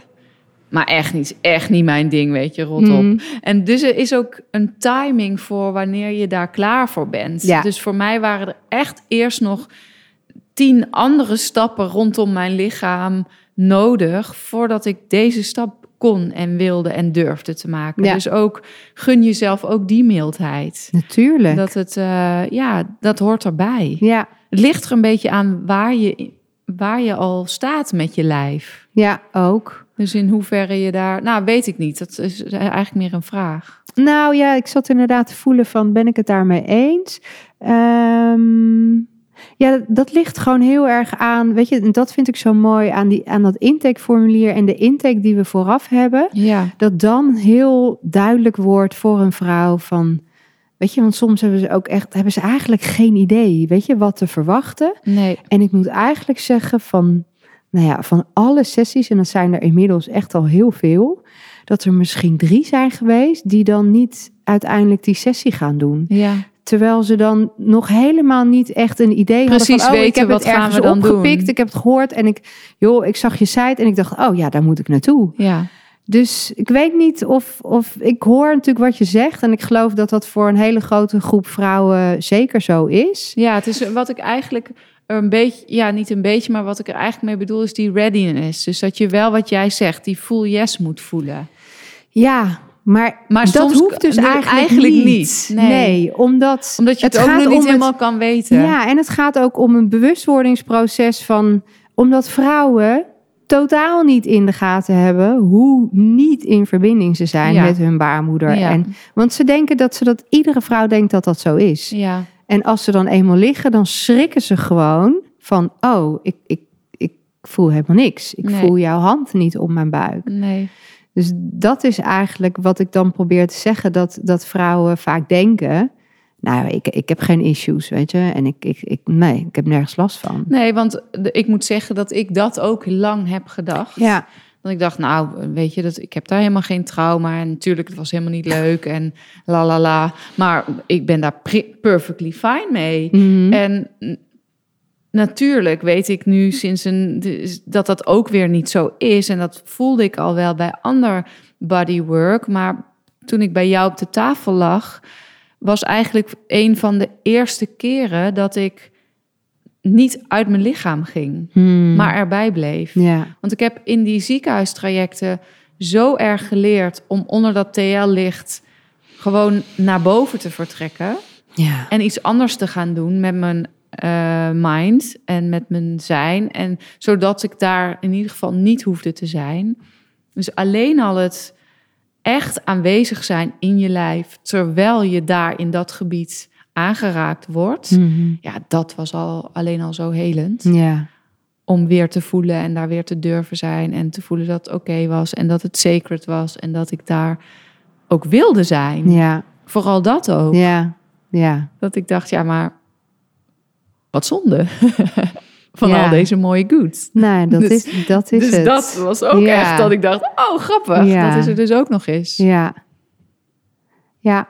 maar echt niet, echt niet mijn ding, weet je, rot op. Mhm. En dus er is ook een timing voor wanneer je daar klaar voor bent. Ja. Dus voor mij waren er echt eerst nog tien andere stappen rondom mijn lichaam nodig voordat ik deze stap kon en wilde en durfde te maken. Ja. Dus ook gun jezelf ook die mildheid. Natuurlijk. Dat het, eh, ja, dat hoort erbij. Ja, Het ligt er een beetje aan waar je, waar je al staat met je lijf. ja, ook. Dus in hoeverre je daar... Nou, weet ik niet. Dat is eigenlijk meer een vraag. Nou ja, ik zat inderdaad te voelen van, ben ik het daarmee eens? Ehm, ja, dat ligt gewoon heel erg aan, weet je, en dat vind ik zo mooi aan, die, aan dat intakeformulier en de intake die we vooraf hebben. Ja. Dat dan heel duidelijk wordt voor een vrouw van, weet je, want soms hebben ze ook echt, hebben ze eigenlijk geen idee, weet je, wat te verwachten. Nee. En ik moet eigenlijk zeggen van, nou ja, van alle sessies, en dat zijn er inmiddels echt al heel veel, dat er misschien drie zijn geweest die dan niet uiteindelijk die sessie gaan doen. Ja. Terwijl ze dan nog helemaal niet echt een idee Precies hadden van, oh, ik weten, heb wat het gaan ergens we dan opgepikt, doen? ik heb het gehoord en ik, joh, ik zag je site en ik dacht, oh ja, daar moet ik naartoe. Ja. Dus ik weet niet of, of ik hoor natuurlijk wat je zegt en ik geloof dat dat voor een hele grote groep vrouwen zeker zo is. Ja, het is wat ik eigenlijk een beetje, ja, niet een beetje, maar wat ik er eigenlijk mee bedoel is die readiness. Dus dat je wel wat jij zegt, die full yes moet voelen. Ja, maar, Maar dat hoeft dus eigenlijk, eigenlijk niet. niet. Nee. Nee. omdat, Omdat je het, ook nog niet het- helemaal kan weten. Ja, en het gaat ook om een bewustwordingsproces van... omdat vrouwen totaal niet in de gaten hebben... hoe niet in verbinding ze zijn Ja. met hun baarmoeder. Ja. En, want ze denken dat ze dat... iedere vrouw denkt dat dat zo is. Ja. En als ze dan eenmaal liggen, dan schrikken ze gewoon van... oh, ik, ik, ik voel helemaal niks. Ik Nee. voel jouw hand niet op mijn buik. Nee. Dus dat is eigenlijk wat ik dan probeer te zeggen, dat, dat vrouwen vaak denken. Nou, ik, ik heb geen issues, weet je. En ik, ik, ik, nee, ik heb nergens last van. Nee, want ik moet zeggen dat ik dat ook lang heb gedacht. Ja, Dat ik dacht, nou, weet je, dat, ik heb daar helemaal geen trauma. En natuurlijk, het was helemaal niet leuk en la la la. Maar ik ben daar perfectly fine mee. Mhm. En natuurlijk weet ik nu sinds een, dus dat dat ook weer niet zo is. En dat voelde ik al wel bij ander bodywork. Maar toen ik bij jou op de tafel lag, was eigenlijk een van de eerste keren dat ik niet uit mijn lichaam ging, Hmm. maar erbij bleef. ja, Want ik heb in die ziekenhuistrajecten zo erg geleerd om onder dat TL-licht gewoon naar boven te vertrekken ja, en iets anders te gaan doen met mijn eh, mind en met mijn zijn. En zodat ik daar in ieder geval niet hoefde te zijn. Dus alleen al het echt aanwezig zijn in je lijf, terwijl je daar in dat gebied aangeraakt wordt. Mhm. Ja, dat was al alleen al zo helend. ja, Om weer te voelen en daar weer te durven zijn. En te voelen dat het oké was en dat het sacred was. En dat ik daar ook wilde zijn. ja, Vooral dat ook. ja, ja. Dat ik dacht, ja, maar wat zonde. van Ja. al deze mooie goods. Nou, dat Dus- is, dat is dus het. dat was ook Ja. echt dat ik dacht, oh grappig, Ja. dat is er dus ook nog eens. Ja. Ja.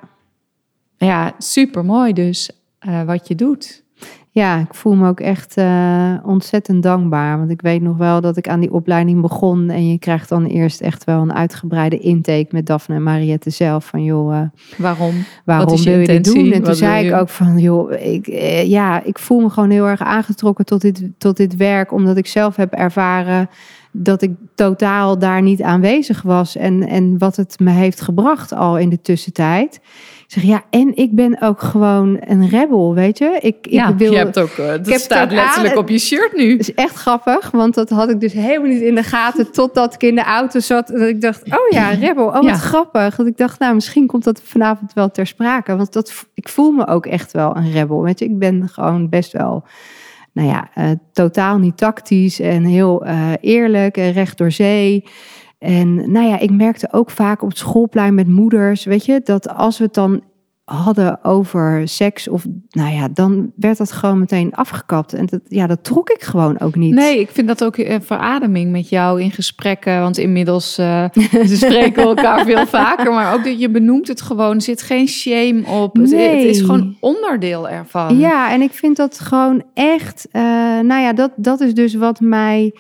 Ja, super mooi dus eh, wat je doet. Ja, ik voel me ook echt eh, ontzettend dankbaar. Want ik weet nog wel dat ik aan die opleiding begon. En je krijgt dan eerst echt wel een uitgebreide intake met Daphne en Mariette zelf. Van joh, eh, Waarom? waarom is je wil je dit doen? En toen zei ik ook van, joh, ik, ja, ik voel me gewoon heel erg aangetrokken tot dit, tot dit werk. Omdat ik zelf heb ervaren dat ik totaal daar niet aanwezig was. En, en wat het me heeft gebracht al in de tussentijd. Ik zeg, ja, en ik ben ook gewoon een rebel, weet je. Ik, ik ja, wil... je hebt ook, eh, dat staat letterlijk aan- op je shirt nu. Het is echt grappig, want dat had ik dus helemaal niet in de gaten totdat ik in de auto zat. Dat ik dacht, oh ja, rebel, oh wat Ja. grappig. Dat ik dacht, nou misschien komt dat vanavond wel ter sprake. Want dat, ik voel me ook echt wel een rebel. Weet je, ik ben gewoon best wel, nou ja, eh, totaal niet tactisch en heel eh, eerlijk en recht door zee. En nou ja, ik merkte ook vaak op het schoolplein met moeders, weet je, dat als we het dan hadden over seks of nou ja, dan werd dat gewoon meteen afgekapt en dat, ja, dat trok ik gewoon ook niet. Nee, ik vind dat ook een verademing met jou in gesprekken. Want inmiddels eh ze spreken we elkaar veel vaker. Maar ook dat je benoemt het gewoon. Er zit geen shame op. Nee. het is gewoon onderdeel ervan. Ja, en ik vind dat gewoon echt, eh, nou ja, dat, dat is dus wat mij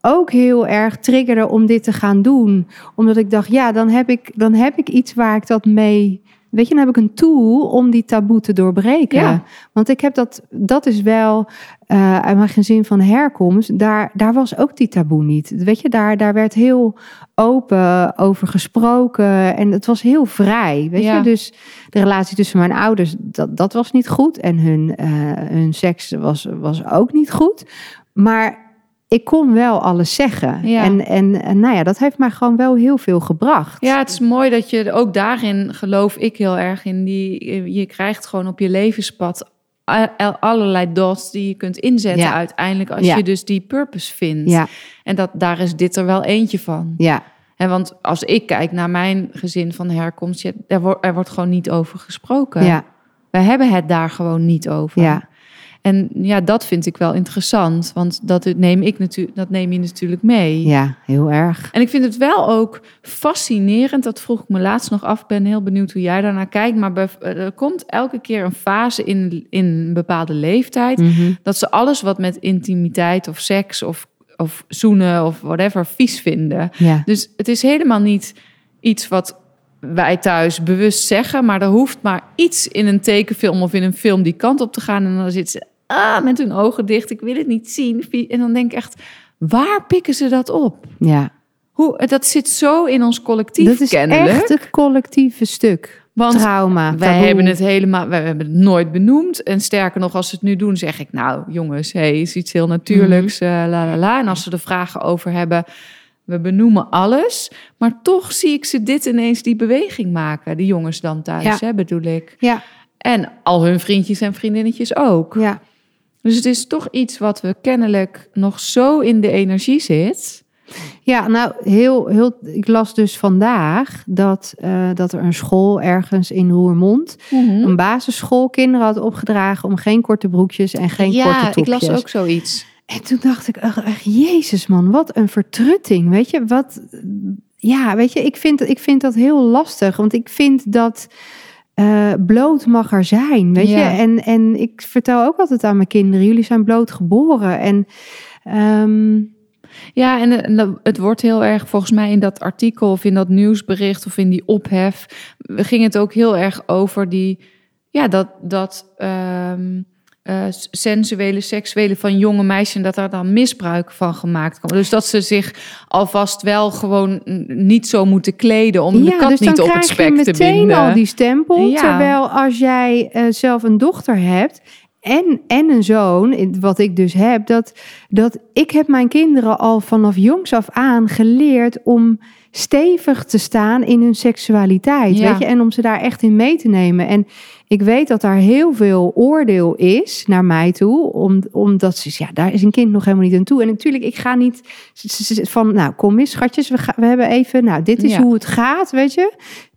ook heel erg triggerde om dit te gaan doen. Omdat ik dacht, ja, dan heb ik, dan heb ik iets waar ik dat mee. Weet je, dan heb ik een tool om die taboe te doorbreken. Ja. Want ik heb dat, dat is wel eh uit mijn gezin van herkomst. Daar, daar was ook die taboe niet. Weet je, daar, daar werd heel open over gesproken. En het was heel vrij. Weet Ja. je, dus de relatie tussen mijn ouders, dat, dat was niet goed. En hun, eh, hun seks was, was ook niet goed. Maar ik kon wel alles zeggen. Ja. En, en, en nou ja, dat heeft mij gewoon wel heel veel gebracht. Ja, het is mooi dat je ook daarin geloof ik heel erg in die. Je krijgt gewoon op je levenspad allerlei dots die je kunt inzetten Ja. uiteindelijk als Ja. je dus die purpose vindt. ja, En dat daar is dit er wel eentje van. ja, En want als ik kijk naar mijn gezin van herkomst, er, wordt, er wordt gewoon niet over gesproken. ja, Wij hebben het daar gewoon niet over. ja. En ja, dat vind ik wel interessant, want dat neem ik natuurlijk, dat neem je natuurlijk mee. ja, heel erg. En ik vind het wel ook fascinerend. Dat vroeg ik me laatst nog af. Ben heel benieuwd hoe jij daarnaar kijkt. Maar bev- er komt elke keer een fase in, in een bepaalde leeftijd. Mhm. dat ze alles wat met intimiteit of seks of, of zoenen of whatever vies vinden. Ja, Dus het is helemaal niet iets wat wij thuis bewust zeggen. Maar er hoeft maar iets in een tekenfilm of in een film die kant op te gaan. En dan zit ze ah, met hun ogen dicht. Ik wil het niet zien. En dan denk ik echt, waar pikken ze dat op? ja. Hoe, dat zit zo in ons collectief Dat is kennelijk. echt het collectieve stuk. want Trauma. wij taboe. hebben het helemaal, wij hebben het nooit benoemd. En sterker nog, als ze het nu doen, zeg ik, nou jongens, hey, is iets heel natuurlijks, Mhm. eh, la la la. En als ze er vragen over hebben, we benoemen alles. Maar toch zie ik ze dit ineens die beweging maken, die jongens dan thuis, Ja. hè, bedoel ik. Ja, En al hun vriendjes en vriendinnetjes ook. ja. Dus het is toch iets wat we kennelijk nog zo in de energie zit. Ja, nou, heel, heel, ik las dus vandaag dat, eh, dat er een school ergens in Roermond, een basisschool, kinderen had opgedragen om geen korte broekjes en geen korte ja, topjes. ik las ook zoiets. En toen dacht ik, echt, jezus man, wat een vertrutting, weet je? Wat, ja, weet je, ik vind, ik vind dat heel lastig, want ik vind dat eh, bloot mag er zijn, weet Ja. je? En, en ik vertel ook altijd aan mijn kinderen, jullie zijn bloot geboren en... ehm, Ja, en, eh, het wordt heel erg, volgens mij in dat artikel of in dat nieuwsbericht of in die ophef, ging het ook heel erg over die, ja, dat, dat ehm, eh, sensuele, seksuele van jonge meisjes en dat daar dan misbruik van gemaakt kan. Dus dat ze zich alvast wel gewoon niet zo moeten kleden om de kat dus niet op het krijg je spek te meteen binden. al die stempel. Ja. Terwijl als jij eh, zelf een dochter hebt en, en een zoon, wat ik dus heb, dat, dat ik heb mijn kinderen al vanaf jongs af aan geleerd om stevig te staan in hun seksualiteit, Ja. weet je, en om ze daar echt in mee te nemen. En ik weet dat daar heel veel oordeel is naar mij toe, om, omdat ze, ja, daar is een kind nog helemaal niet aan toe. En natuurlijk, ik ga niet van, nou, kom eens, schatjes, we, gaan, we hebben even, nou, dit is Ja. hoe het gaat, weet je.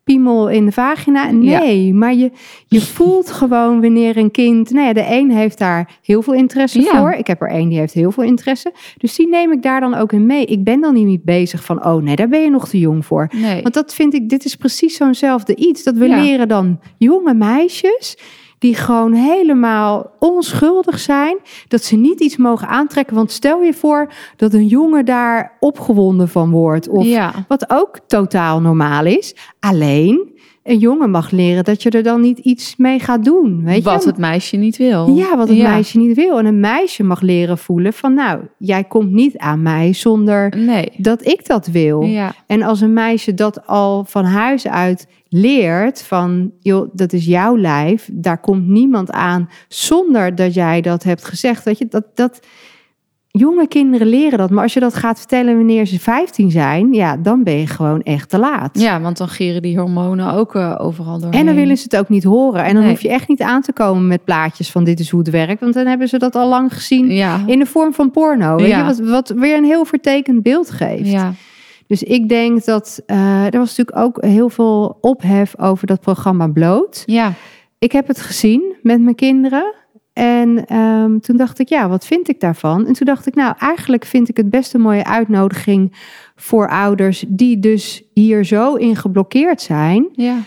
Piemel in de vagina. Nee, maar je, je voelt gewoon wanneer een kind... Nou ja, de een heeft daar heel veel interesse Ja. voor. Ik heb er één die heeft heel veel interesse. Dus die neem ik daar dan ook in mee. Ik ben dan niet bezig van... oh nee, daar ben je nog te jong voor. Nee. Want dat vind ik, dit is precies zo'nzelfde iets. Dat we leren dan jonge meisjes die gewoon helemaal onschuldig zijn, dat ze niet iets mogen aantrekken. Want stel je voor dat een jongen daar opgewonden van wordt. Of ja. wat ook totaal normaal is. Alleen, een jongen mag leren dat je er dan niet iets mee gaat doen. Weet Wat je? het meisje niet wil. Ja, wat het meisje niet wil. En een meisje mag leren voelen van nou, jij komt niet aan mij zonder Nee. dat ik dat wil. Ja. En als een meisje dat al van huis uit leert van, joh, dat is jouw lijf, daar komt niemand aan zonder dat jij dat hebt gezegd. Dat je dat, dat jonge kinderen leren dat, maar als je dat gaat vertellen wanneer ze 15 zijn, ja, dan ben je gewoon echt te laat. ja, want dan gieren die hormonen ook eh, overal doorheen. En dan willen ze het ook niet horen. En dan Nee. hoef je echt niet aan te komen met plaatjes van dit is hoe het werkt. Want dan hebben ze dat al lang gezien Ja. in de vorm van porno. Weet Ja. je, wat, wat weer een heel vertekend beeld geeft. Ja. Dus ik denk dat eh, er was natuurlijk ook heel veel ophef over dat programma Bloot. Ja. Ik heb het gezien met mijn kinderen. En ehm, toen dacht ik, ja, wat vind ik daarvan? En toen dacht ik, nou, eigenlijk vind ik het best een mooie uitnodiging voor ouders die dus hier zo in geblokkeerd zijn, Ja.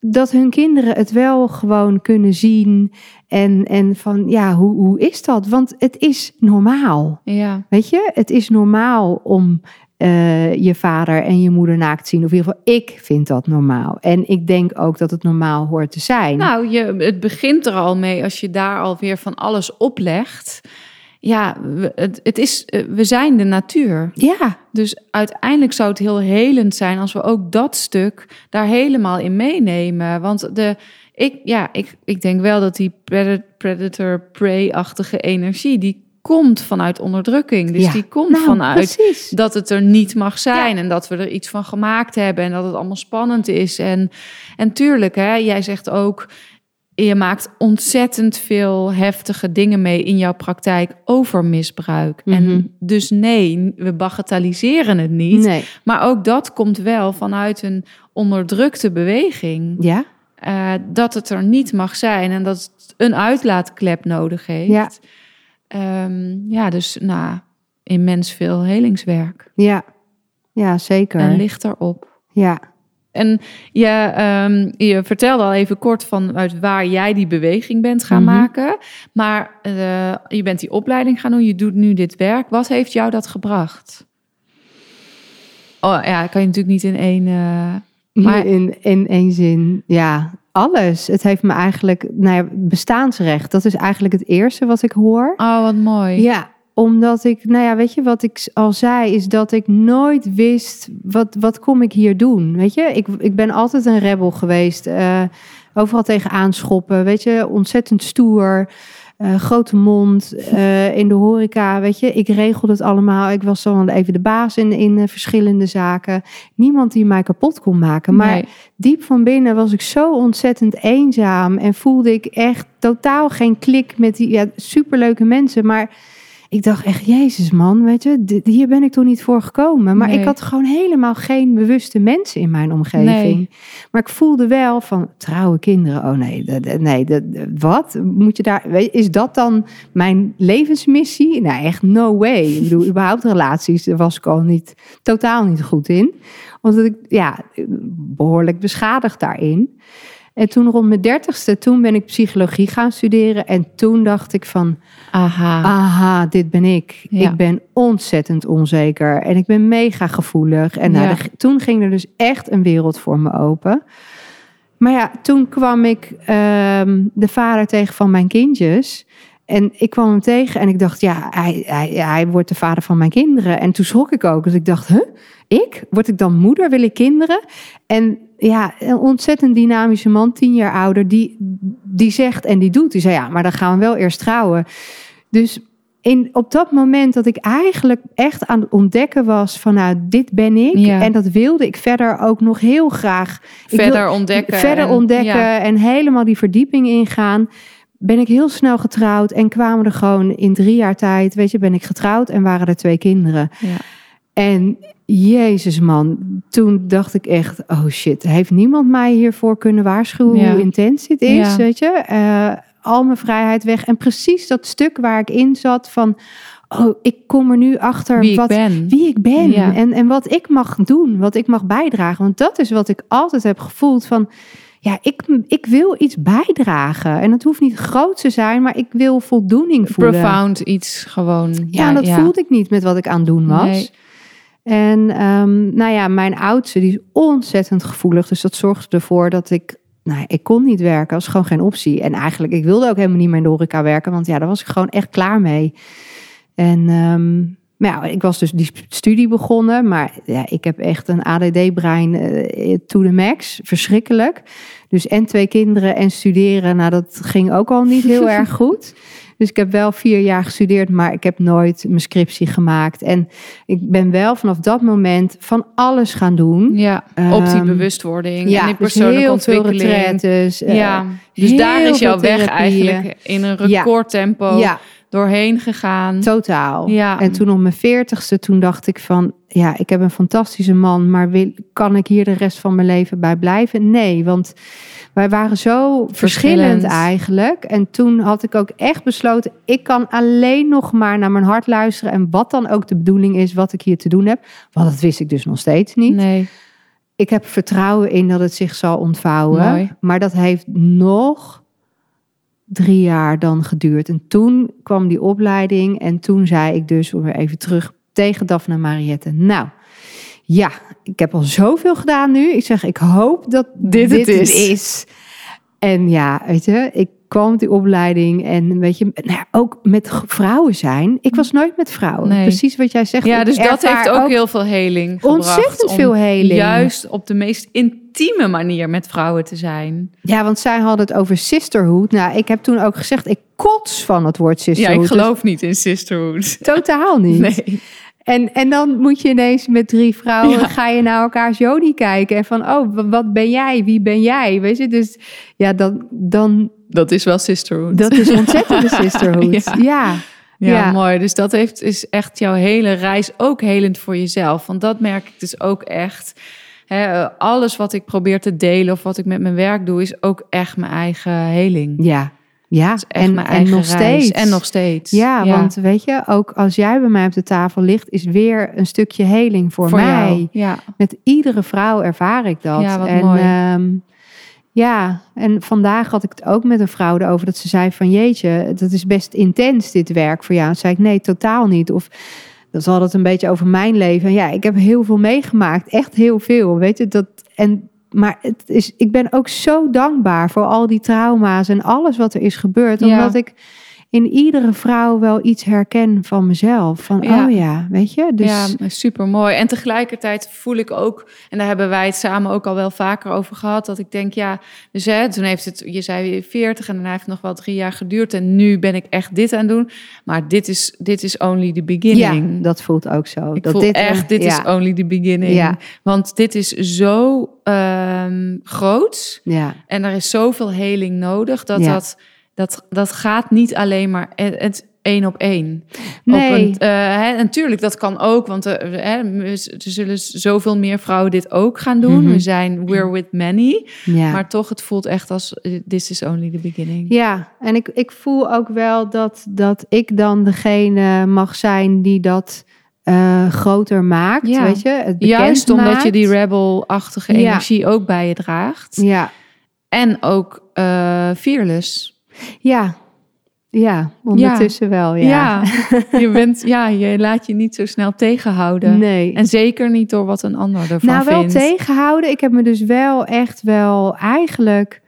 dat hun kinderen het wel gewoon kunnen zien. En, en van, ja, hoe, hoe is dat? Want het is normaal. Ja. Weet je, het is normaal om eh, je vader en je moeder naakt zien. Of in ieder geval, ik vind dat normaal. En ik denk ook dat het normaal hoort te zijn. Nou, je, het begint er al mee als je daar alweer van alles oplegt. Ja, het, het is, eh, we zijn de natuur. ja, Dus uiteindelijk zou het heel helend zijn als we ook dat stuk daar helemaal in meenemen. Want de, ik, ja, ik, ik denk wel dat die pred- predator-prey-achtige energie, die komt vanuit onderdrukking. Dus Ja. die komt nou, vanuit precies. dat het er niet mag zijn en dat we er iets van gemaakt hebben en dat het allemaal spannend is. En, en tuurlijk, hè, jij zegt ook, je maakt ontzettend veel heftige dingen mee in jouw praktijk over misbruik. Mhm. En dus nee, we bagatelliseren het niet. Nee. Maar ook dat komt wel vanuit een onderdrukte beweging. Ja, eh, dat het er niet mag zijn en dat het een uitlaatklep nodig heeft. Ja. Ehm, ja, dus nou, immens veel helingswerk. ja, ja, zeker. En ligt erop. Ja, En je, ehm, je vertelde al even kort vanuit waar jij die beweging bent gaan Mhm. maken. Maar eh, je bent die opleiding gaan doen, je doet nu dit werk. Wat heeft jou dat gebracht? Oh ja, kan je natuurlijk niet in één... eh, Maar- in, in één zin, ja, alles. Het heeft me eigenlijk, nou ja, bestaansrecht. Dat is eigenlijk het eerste wat ik hoor. Oh, wat mooi. Ja, omdat ik, nou ja, weet je wat ik al zei, is dat ik nooit wist wat, wat kom ik hier doen. Weet je, ik, ik ben altijd een rebel geweest. eh, overal tegen aanschoppen, weet je, ontzettend stoer. Eh, grote mond eh, in de horeca, weet je. Ik regelde het allemaal. Ik was dan even de baas in, in eh, verschillende zaken. Niemand die mij kapot kon maken. Maar Nee. diep van binnen was ik zo ontzettend eenzaam en voelde ik echt totaal geen klik met die ja, superleuke mensen. Maar ik dacht echt, Jezus man, weet je, dit- hier ben ik toch niet voor gekomen. Maar Nee. ik had gewoon helemaal geen bewuste mensen in mijn omgeving. Nee. Maar ik voelde wel van trouwe kinderen. Oh nee, dat- nee, dat, wat moet je daar? weet je, Is dat dan mijn levensmissie? Nou, echt no way. Ik bedoel, überhaupt relaties, daar was ik al niet totaal niet goed in, omdat ik ja behoorlijk beschadigd daarin. En toen rond mijn dertigste, toen ben ik psychologie gaan studeren. En toen dacht ik van, Aha. aha, dit ben ik. Ja. Ik ben ontzettend onzeker en ik ben mega gevoelig. En nou, Ja. toen ging er dus echt een wereld voor me open. Maar ja, toen kwam ik ehm, de vader tegen van mijn kindjes. En ik kwam hem tegen en ik dacht, ja, hij, hij, hij wordt de vader van mijn kinderen. En toen schrok ik ook. Dus ik dacht, huh? Ik? Word ik dan moeder? Wil ik kinderen? En ja, een ontzettend dynamische man, tien jaar ouder, die, die zegt en die doet. Die zei, ja, maar dan gaan we wel eerst trouwen. Dus in, op dat moment dat ik eigenlijk echt aan het ontdekken was van, nou, dit ben ik. Ja. En dat wilde ik verder ook nog heel graag. Ik wil- Verder ontdekken. verder en- ontdekken ja. en helemaal die verdieping ingaan. Ben ik heel snel getrouwd en kwamen er gewoon in drie jaar tijd, weet je, ben ik getrouwd en waren er twee kinderen. Ja. En Jezus man, toen dacht ik echt, oh shit, heeft niemand mij hiervoor kunnen waarschuwen Ja. hoe intens dit is, Ja. weet je? Eh, al mijn vrijheid weg. En precies dat stuk waar ik in zat van, oh, ik kom er nu achter Wie ik wat, ben. wie ik ben Ja. en, en wat ik mag doen, wat ik mag bijdragen. Want dat is wat ik altijd heb gevoeld van, ja, ik, ik wil iets bijdragen. En het hoeft niet groot te zijn, maar ik wil voldoening voelen. Profound iets gewoon. Ja, en dat voelde ik niet met wat ik aan het doen was. Nee. En ehm, nou ja, mijn oudste die is ontzettend gevoelig. Dus dat zorgde ervoor dat ik... Nou, ik kon niet werken. Dat was gewoon geen optie. En eigenlijk, ik wilde ook helemaal niet meer in de horeca werken. Want ja, daar was ik gewoon echt klaar mee. En ehm, maar ja, ik was dus die studie begonnen. Maar ja, ik heb echt een ADD-brein eh, to the max. Verschrikkelijk. Dus en twee kinderen en studeren. Nou, dat ging ook al niet heel erg goed. Dus ik heb wel vier jaar gestudeerd, maar ik heb nooit mijn scriptie gemaakt. En ik ben wel vanaf dat moment van alles gaan doen. Ja, op die Ehm, bewustwording en die dus persoonlijke heel veel ontwikkeling. eh, ja, dus daar is jouw weg eigenlijk in een Ja. recordtempo ja, doorheen gegaan. totaal. Ja. En toen op mijn veertigste, toen dacht ik van... ja, ik heb een fantastische man, maar wil, kan ik hier de rest van mijn leven bij blijven? Nee, want wij waren zo verschillend, Verschillend. eigenlijk. En toen had ik ook echt besloten... ik kan alleen nog maar naar mijn hart luisteren... en wat dan ook de bedoeling is, wat ik hier te doen heb. Want dat wist ik dus nog steeds niet. Nee, Ik heb vertrouwen in dat het zich zal ontvouwen. Mooi. Maar dat heeft nog drie jaar dan geduurd. En toen kwam die opleiding. En toen zei ik dus, om weer even terug tegen Daphne en Mariette. Nou, ja, ik heb al zoveel gedaan nu. Ik zeg, ik hoop dat Dit dit, het is. En ja, weet je, ik kwam op die opleiding en weet je, nou ja, ook met vrouwen zijn. Ik was nooit met vrouwen. Nee. Precies wat jij zegt. ja, dus dat heeft ook, heel veel heling gebracht. ontzettend veel heling. Juist op de meest intieme manier met vrouwen te zijn. Ja, want zij hadden het over sisterhood. Nou, ik heb toen ook gezegd, ik kots van het woord Ja, sisterhood. ik geloof niet in sisterhood. Dus totaal niet. Nee. En, en dan moet je ineens met drie vrouwen, Ja. ga je naar elkaars Jodi kijken. En van, oh, wat ben jij? Wie ben jij? Weet je, dus ja, dan, dan Dat is wel sisterhood. dat is ontzettende sisterhood. Ja. ja. Ja, Ja. mooi. Dus dat heeft, is echt jouw hele reis ook helend voor jezelf. Want dat merk ik dus ook echt. Eh, alles wat ik probeer te delen of wat ik met mijn werk doe, is ook echt mijn eigen heling. Ja, ja. en, mijn en eigen nog reis. steeds. En nog steeds. Ja, want weet je, ook als jij bij mij op de tafel ligt, is weer een stukje heling voor, voor mij. jou. Ja. Met iedere vrouw ervaar ik dat. Ja, wat en, mooi. ehm, ja, en vandaag had ik het ook met een vrouw erover dat ze zei van jeetje, dat is best intens dit werk voor jou. Toen zei ik nee, totaal niet. Of dat had het een beetje over mijn leven. En ja, ik heb heel veel meegemaakt, echt heel veel. Weet je dat? En maar het is, ik ben ook zo dankbaar voor al die trauma's en alles wat er is gebeurd, Ja. omdat ik in iedere vrouw wel iets herken van mezelf. Van Ja. oh ja, weet je. Dus ja, super mooi. En tegelijkertijd voel ik ook, en daar hebben wij het samen ook al wel vaker over gehad, dat ik denk, ja, dus hè, toen heeft het, je zei 40 en daarna heeft het nog wel drie jaar geduurd en nu ben ik echt dit aan het doen. Maar dit is, dit is only the beginning. ja, dat voelt ook zo. Ik dat voel dit echt, dit is only the beginning. Ja. Want dit is zo ehm groot Ja, en er is zoveel heling nodig dat dat, dat, dat gaat niet alleen maar het, het één op één. Nee. Op een, eh, hè, natuurlijk, dat kan ook, want eh, hè, er zullen zoveel meer vrouwen dit ook gaan doen. Mhm. We zijn we're with many, ja. maar toch, het voelt echt als eh, this is only the beginning. ja, en ik, ik voel ook wel dat, dat ik dan degene mag zijn die dat groter maakt. Ja. Weet je, het Juist omdat je die rebel-achtige Ja. energie ook bij je draagt. Ja, En ook fearless. Ja, ja, ondertussen wel. Ja, Ja. je, bent, ja, je laat je niet zo snel tegenhouden. nee. En zeker niet door wat een ander ervan nou, wel vindt. tegenhouden. Ik heb me dus wel echt wel eigenlijk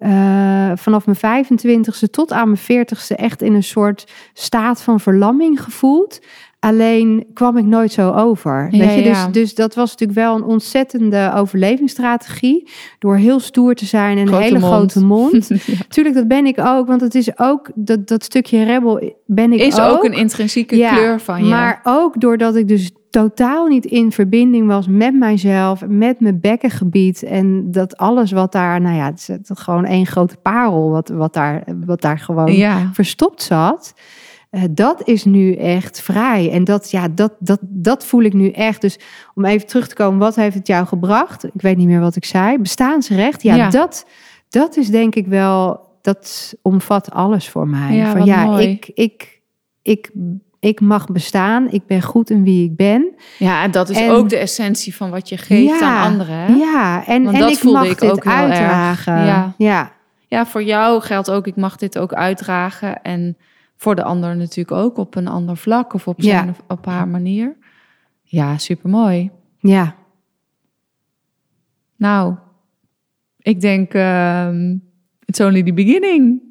eh, vanaf mijn 25ste tot aan mijn 40ste echt in een soort staat van verlamming gevoeld. Alleen kwam ik nooit zo over. Ja, Weet je? Dus, ja. dus dat was natuurlijk wel een ontzettende overlevingsstrategie. Door heel stoer te zijn en Grote een hele mond. grote mond. Ja. Tuurlijk, dat ben ik ook. Want het is ook, dat, dat stukje rebel ben ik Is ook. ook een intrinsieke kleur van je. Maar ook doordat ik dus totaal niet in verbinding was met mijzelf, met mijn bekkengebied. En dat alles wat daar, nou ja, het is gewoon één grote parel wat, wat, daar, wat daar gewoon verstopt zat. Eh, dat is nu echt vrij. En dat, ja, dat, dat, dat voel ik nu echt. Dus om even terug te komen, wat heeft het jou gebracht? Ik weet niet meer wat ik zei. Bestaansrecht, ja, Ja. Dat, dat is denk ik wel, dat omvat alles voor mij. Ja, Van wat ja, mooi. ik, ik, ik, ik mag bestaan, ik ben goed in wie ik ben. Ja, en dat is En- ook de essentie van wat je geeft Ja, aan anderen. Hè? Ja, en, Want en dat ik voelde mag ik dit ook heel erg. uitdragen. Ja. ja. Ja, voor jou geldt ook, ik mag dit ook uitdragen. En voor de ander natuurlijk ook op een ander vlak of op, Ja. zijn, of op haar manier. Ja, supermooi. ja. Nou, ik denk, ehm it's only the beginning.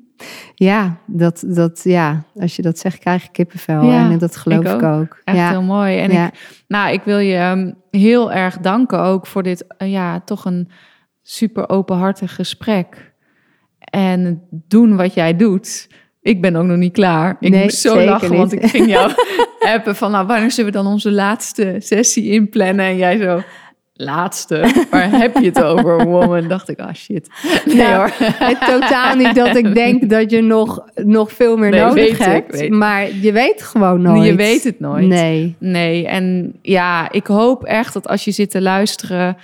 Ja, dat, dat, ja, als je dat zegt, krijg ik kippenvel. Ja, en dat geloof ik ik ook. Echt ja. heel mooi. En Ja. ik, nou, ik wil je ehm, heel erg danken ook voor dit, eh, ja, toch een super openhartig gesprek. En het doen wat jij doet. Ik ben ook nog niet klaar. Ik Nee, moest zo lachen, niet. want ik ging jou appen van, nou, wanneer zullen we dan onze laatste sessie inplannen? En jij zo, laatste, waar heb je het over, woman? Dacht ik, ah shit. Nee Nou, hoor. Het totaal niet dat ik denk dat je nog, nog veel meer Nee, nodig hebt. weet ik. maar je weet gewoon nooit. Je weet het nooit. Nee. Nee, en ja, ik hoop echt dat als je zit te luisteren,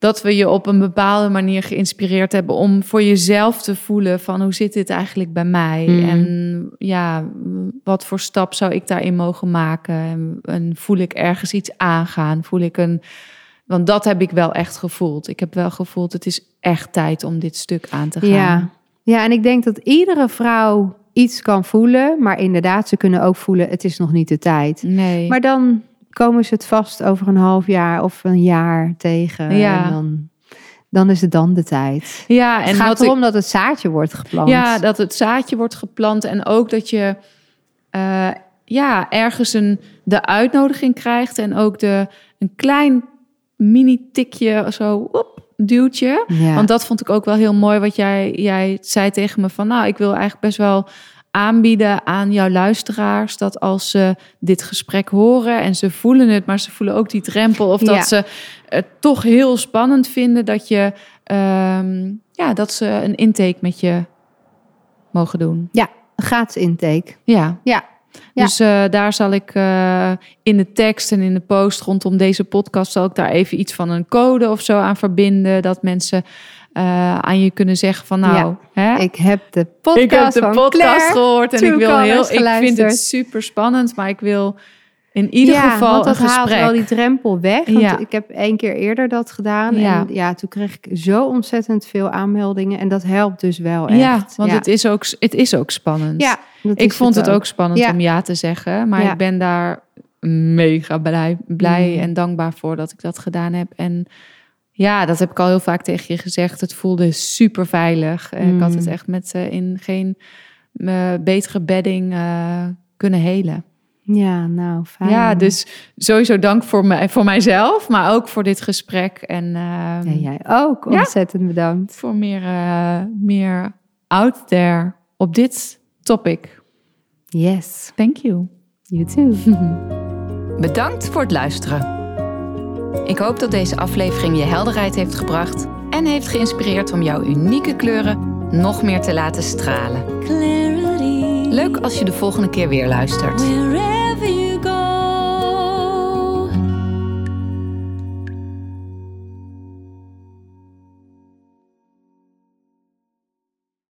dat we je op een bepaalde manier geïnspireerd hebben om voor jezelf te voelen van hoe zit dit eigenlijk bij mij? Mm. En ja, wat voor stap zou ik daarin mogen maken? En, en voel ik ergens iets aangaan? Voel ik een. Want dat heb ik wel echt gevoeld. Ik heb wel gevoeld, het is echt tijd om dit stuk aan te gaan. Ja. ja, en ik denk dat iedere vrouw iets kan voelen. Maar inderdaad, ze kunnen ook voelen, het is nog niet de tijd. Nee. Maar dan komen ze het vast over een half jaar of een jaar tegen. Ja. En dan, dan is het dan de tijd. ja, En het gaat ik- erom dat het zaadje wordt geplant. Ja, dat het zaadje wordt geplant en ook dat je eh, ja, ergens een, de uitnodiging krijgt en ook de, een klein mini-tikje zo, op, duwtje. Ja. Want dat vond ik ook wel heel mooi wat jij, jij zei tegen me van, nou, ik wil eigenlijk best wel aanbieden aan jouw luisteraars dat als ze dit gesprek horen en ze voelen het, maar ze voelen ook die drempel of dat Ja. ze het toch heel spannend vinden dat je ehm, ja, dat ze een intake met je mogen doen. ja, een gratis intake. Ja. Ja. Ja. Dus eh, daar zal ik eh, in de tekst en in de post rondom deze podcast zal ik daar even iets van een code of zo aan verbinden. Dat mensen eh, aan je kunnen zeggen van nou, hè, Ik heb de podcast, ik heb de van podcast Claire gehoord en ik wil heel, ik vind het super spannend, maar ik wil in ieder ja, geval want dat een gesprek. haalt wel die drempel weg. Want Ja. ik heb één keer eerder dat gedaan. Ja. En ja, toen kreeg ik zo ontzettend veel aanmeldingen. En dat helpt dus wel echt. Ja, want. Het, is ook, het is ook spannend. Ja, ik vond het ook spannend om ja te zeggen, maar ik ben daar mega blij, blij Mm. en dankbaar voor dat ik dat gedaan heb. En ja, dat heb ik al heel vaak tegen je gezegd. Het voelde super veilig. Eh, Ik had het Mm. echt met eh, in geen eh, betere bedding eh, kunnen helen. Ja, nou, fijn. Ja, dus sowieso dank voor, mij, voor mijzelf, maar ook voor dit gesprek. En ehm, En jij ook. Ja. Ontzettend bedankt. voor meer, eh, meer out there op dit topic. Yes, Thank you. you too. Bedankt voor het luisteren. Ik hoop dat deze aflevering je helderheid heeft gebracht en heeft geïnspireerd om jouw unieke kleuren nog meer te laten stralen. Leuk als je de volgende keer weer luistert.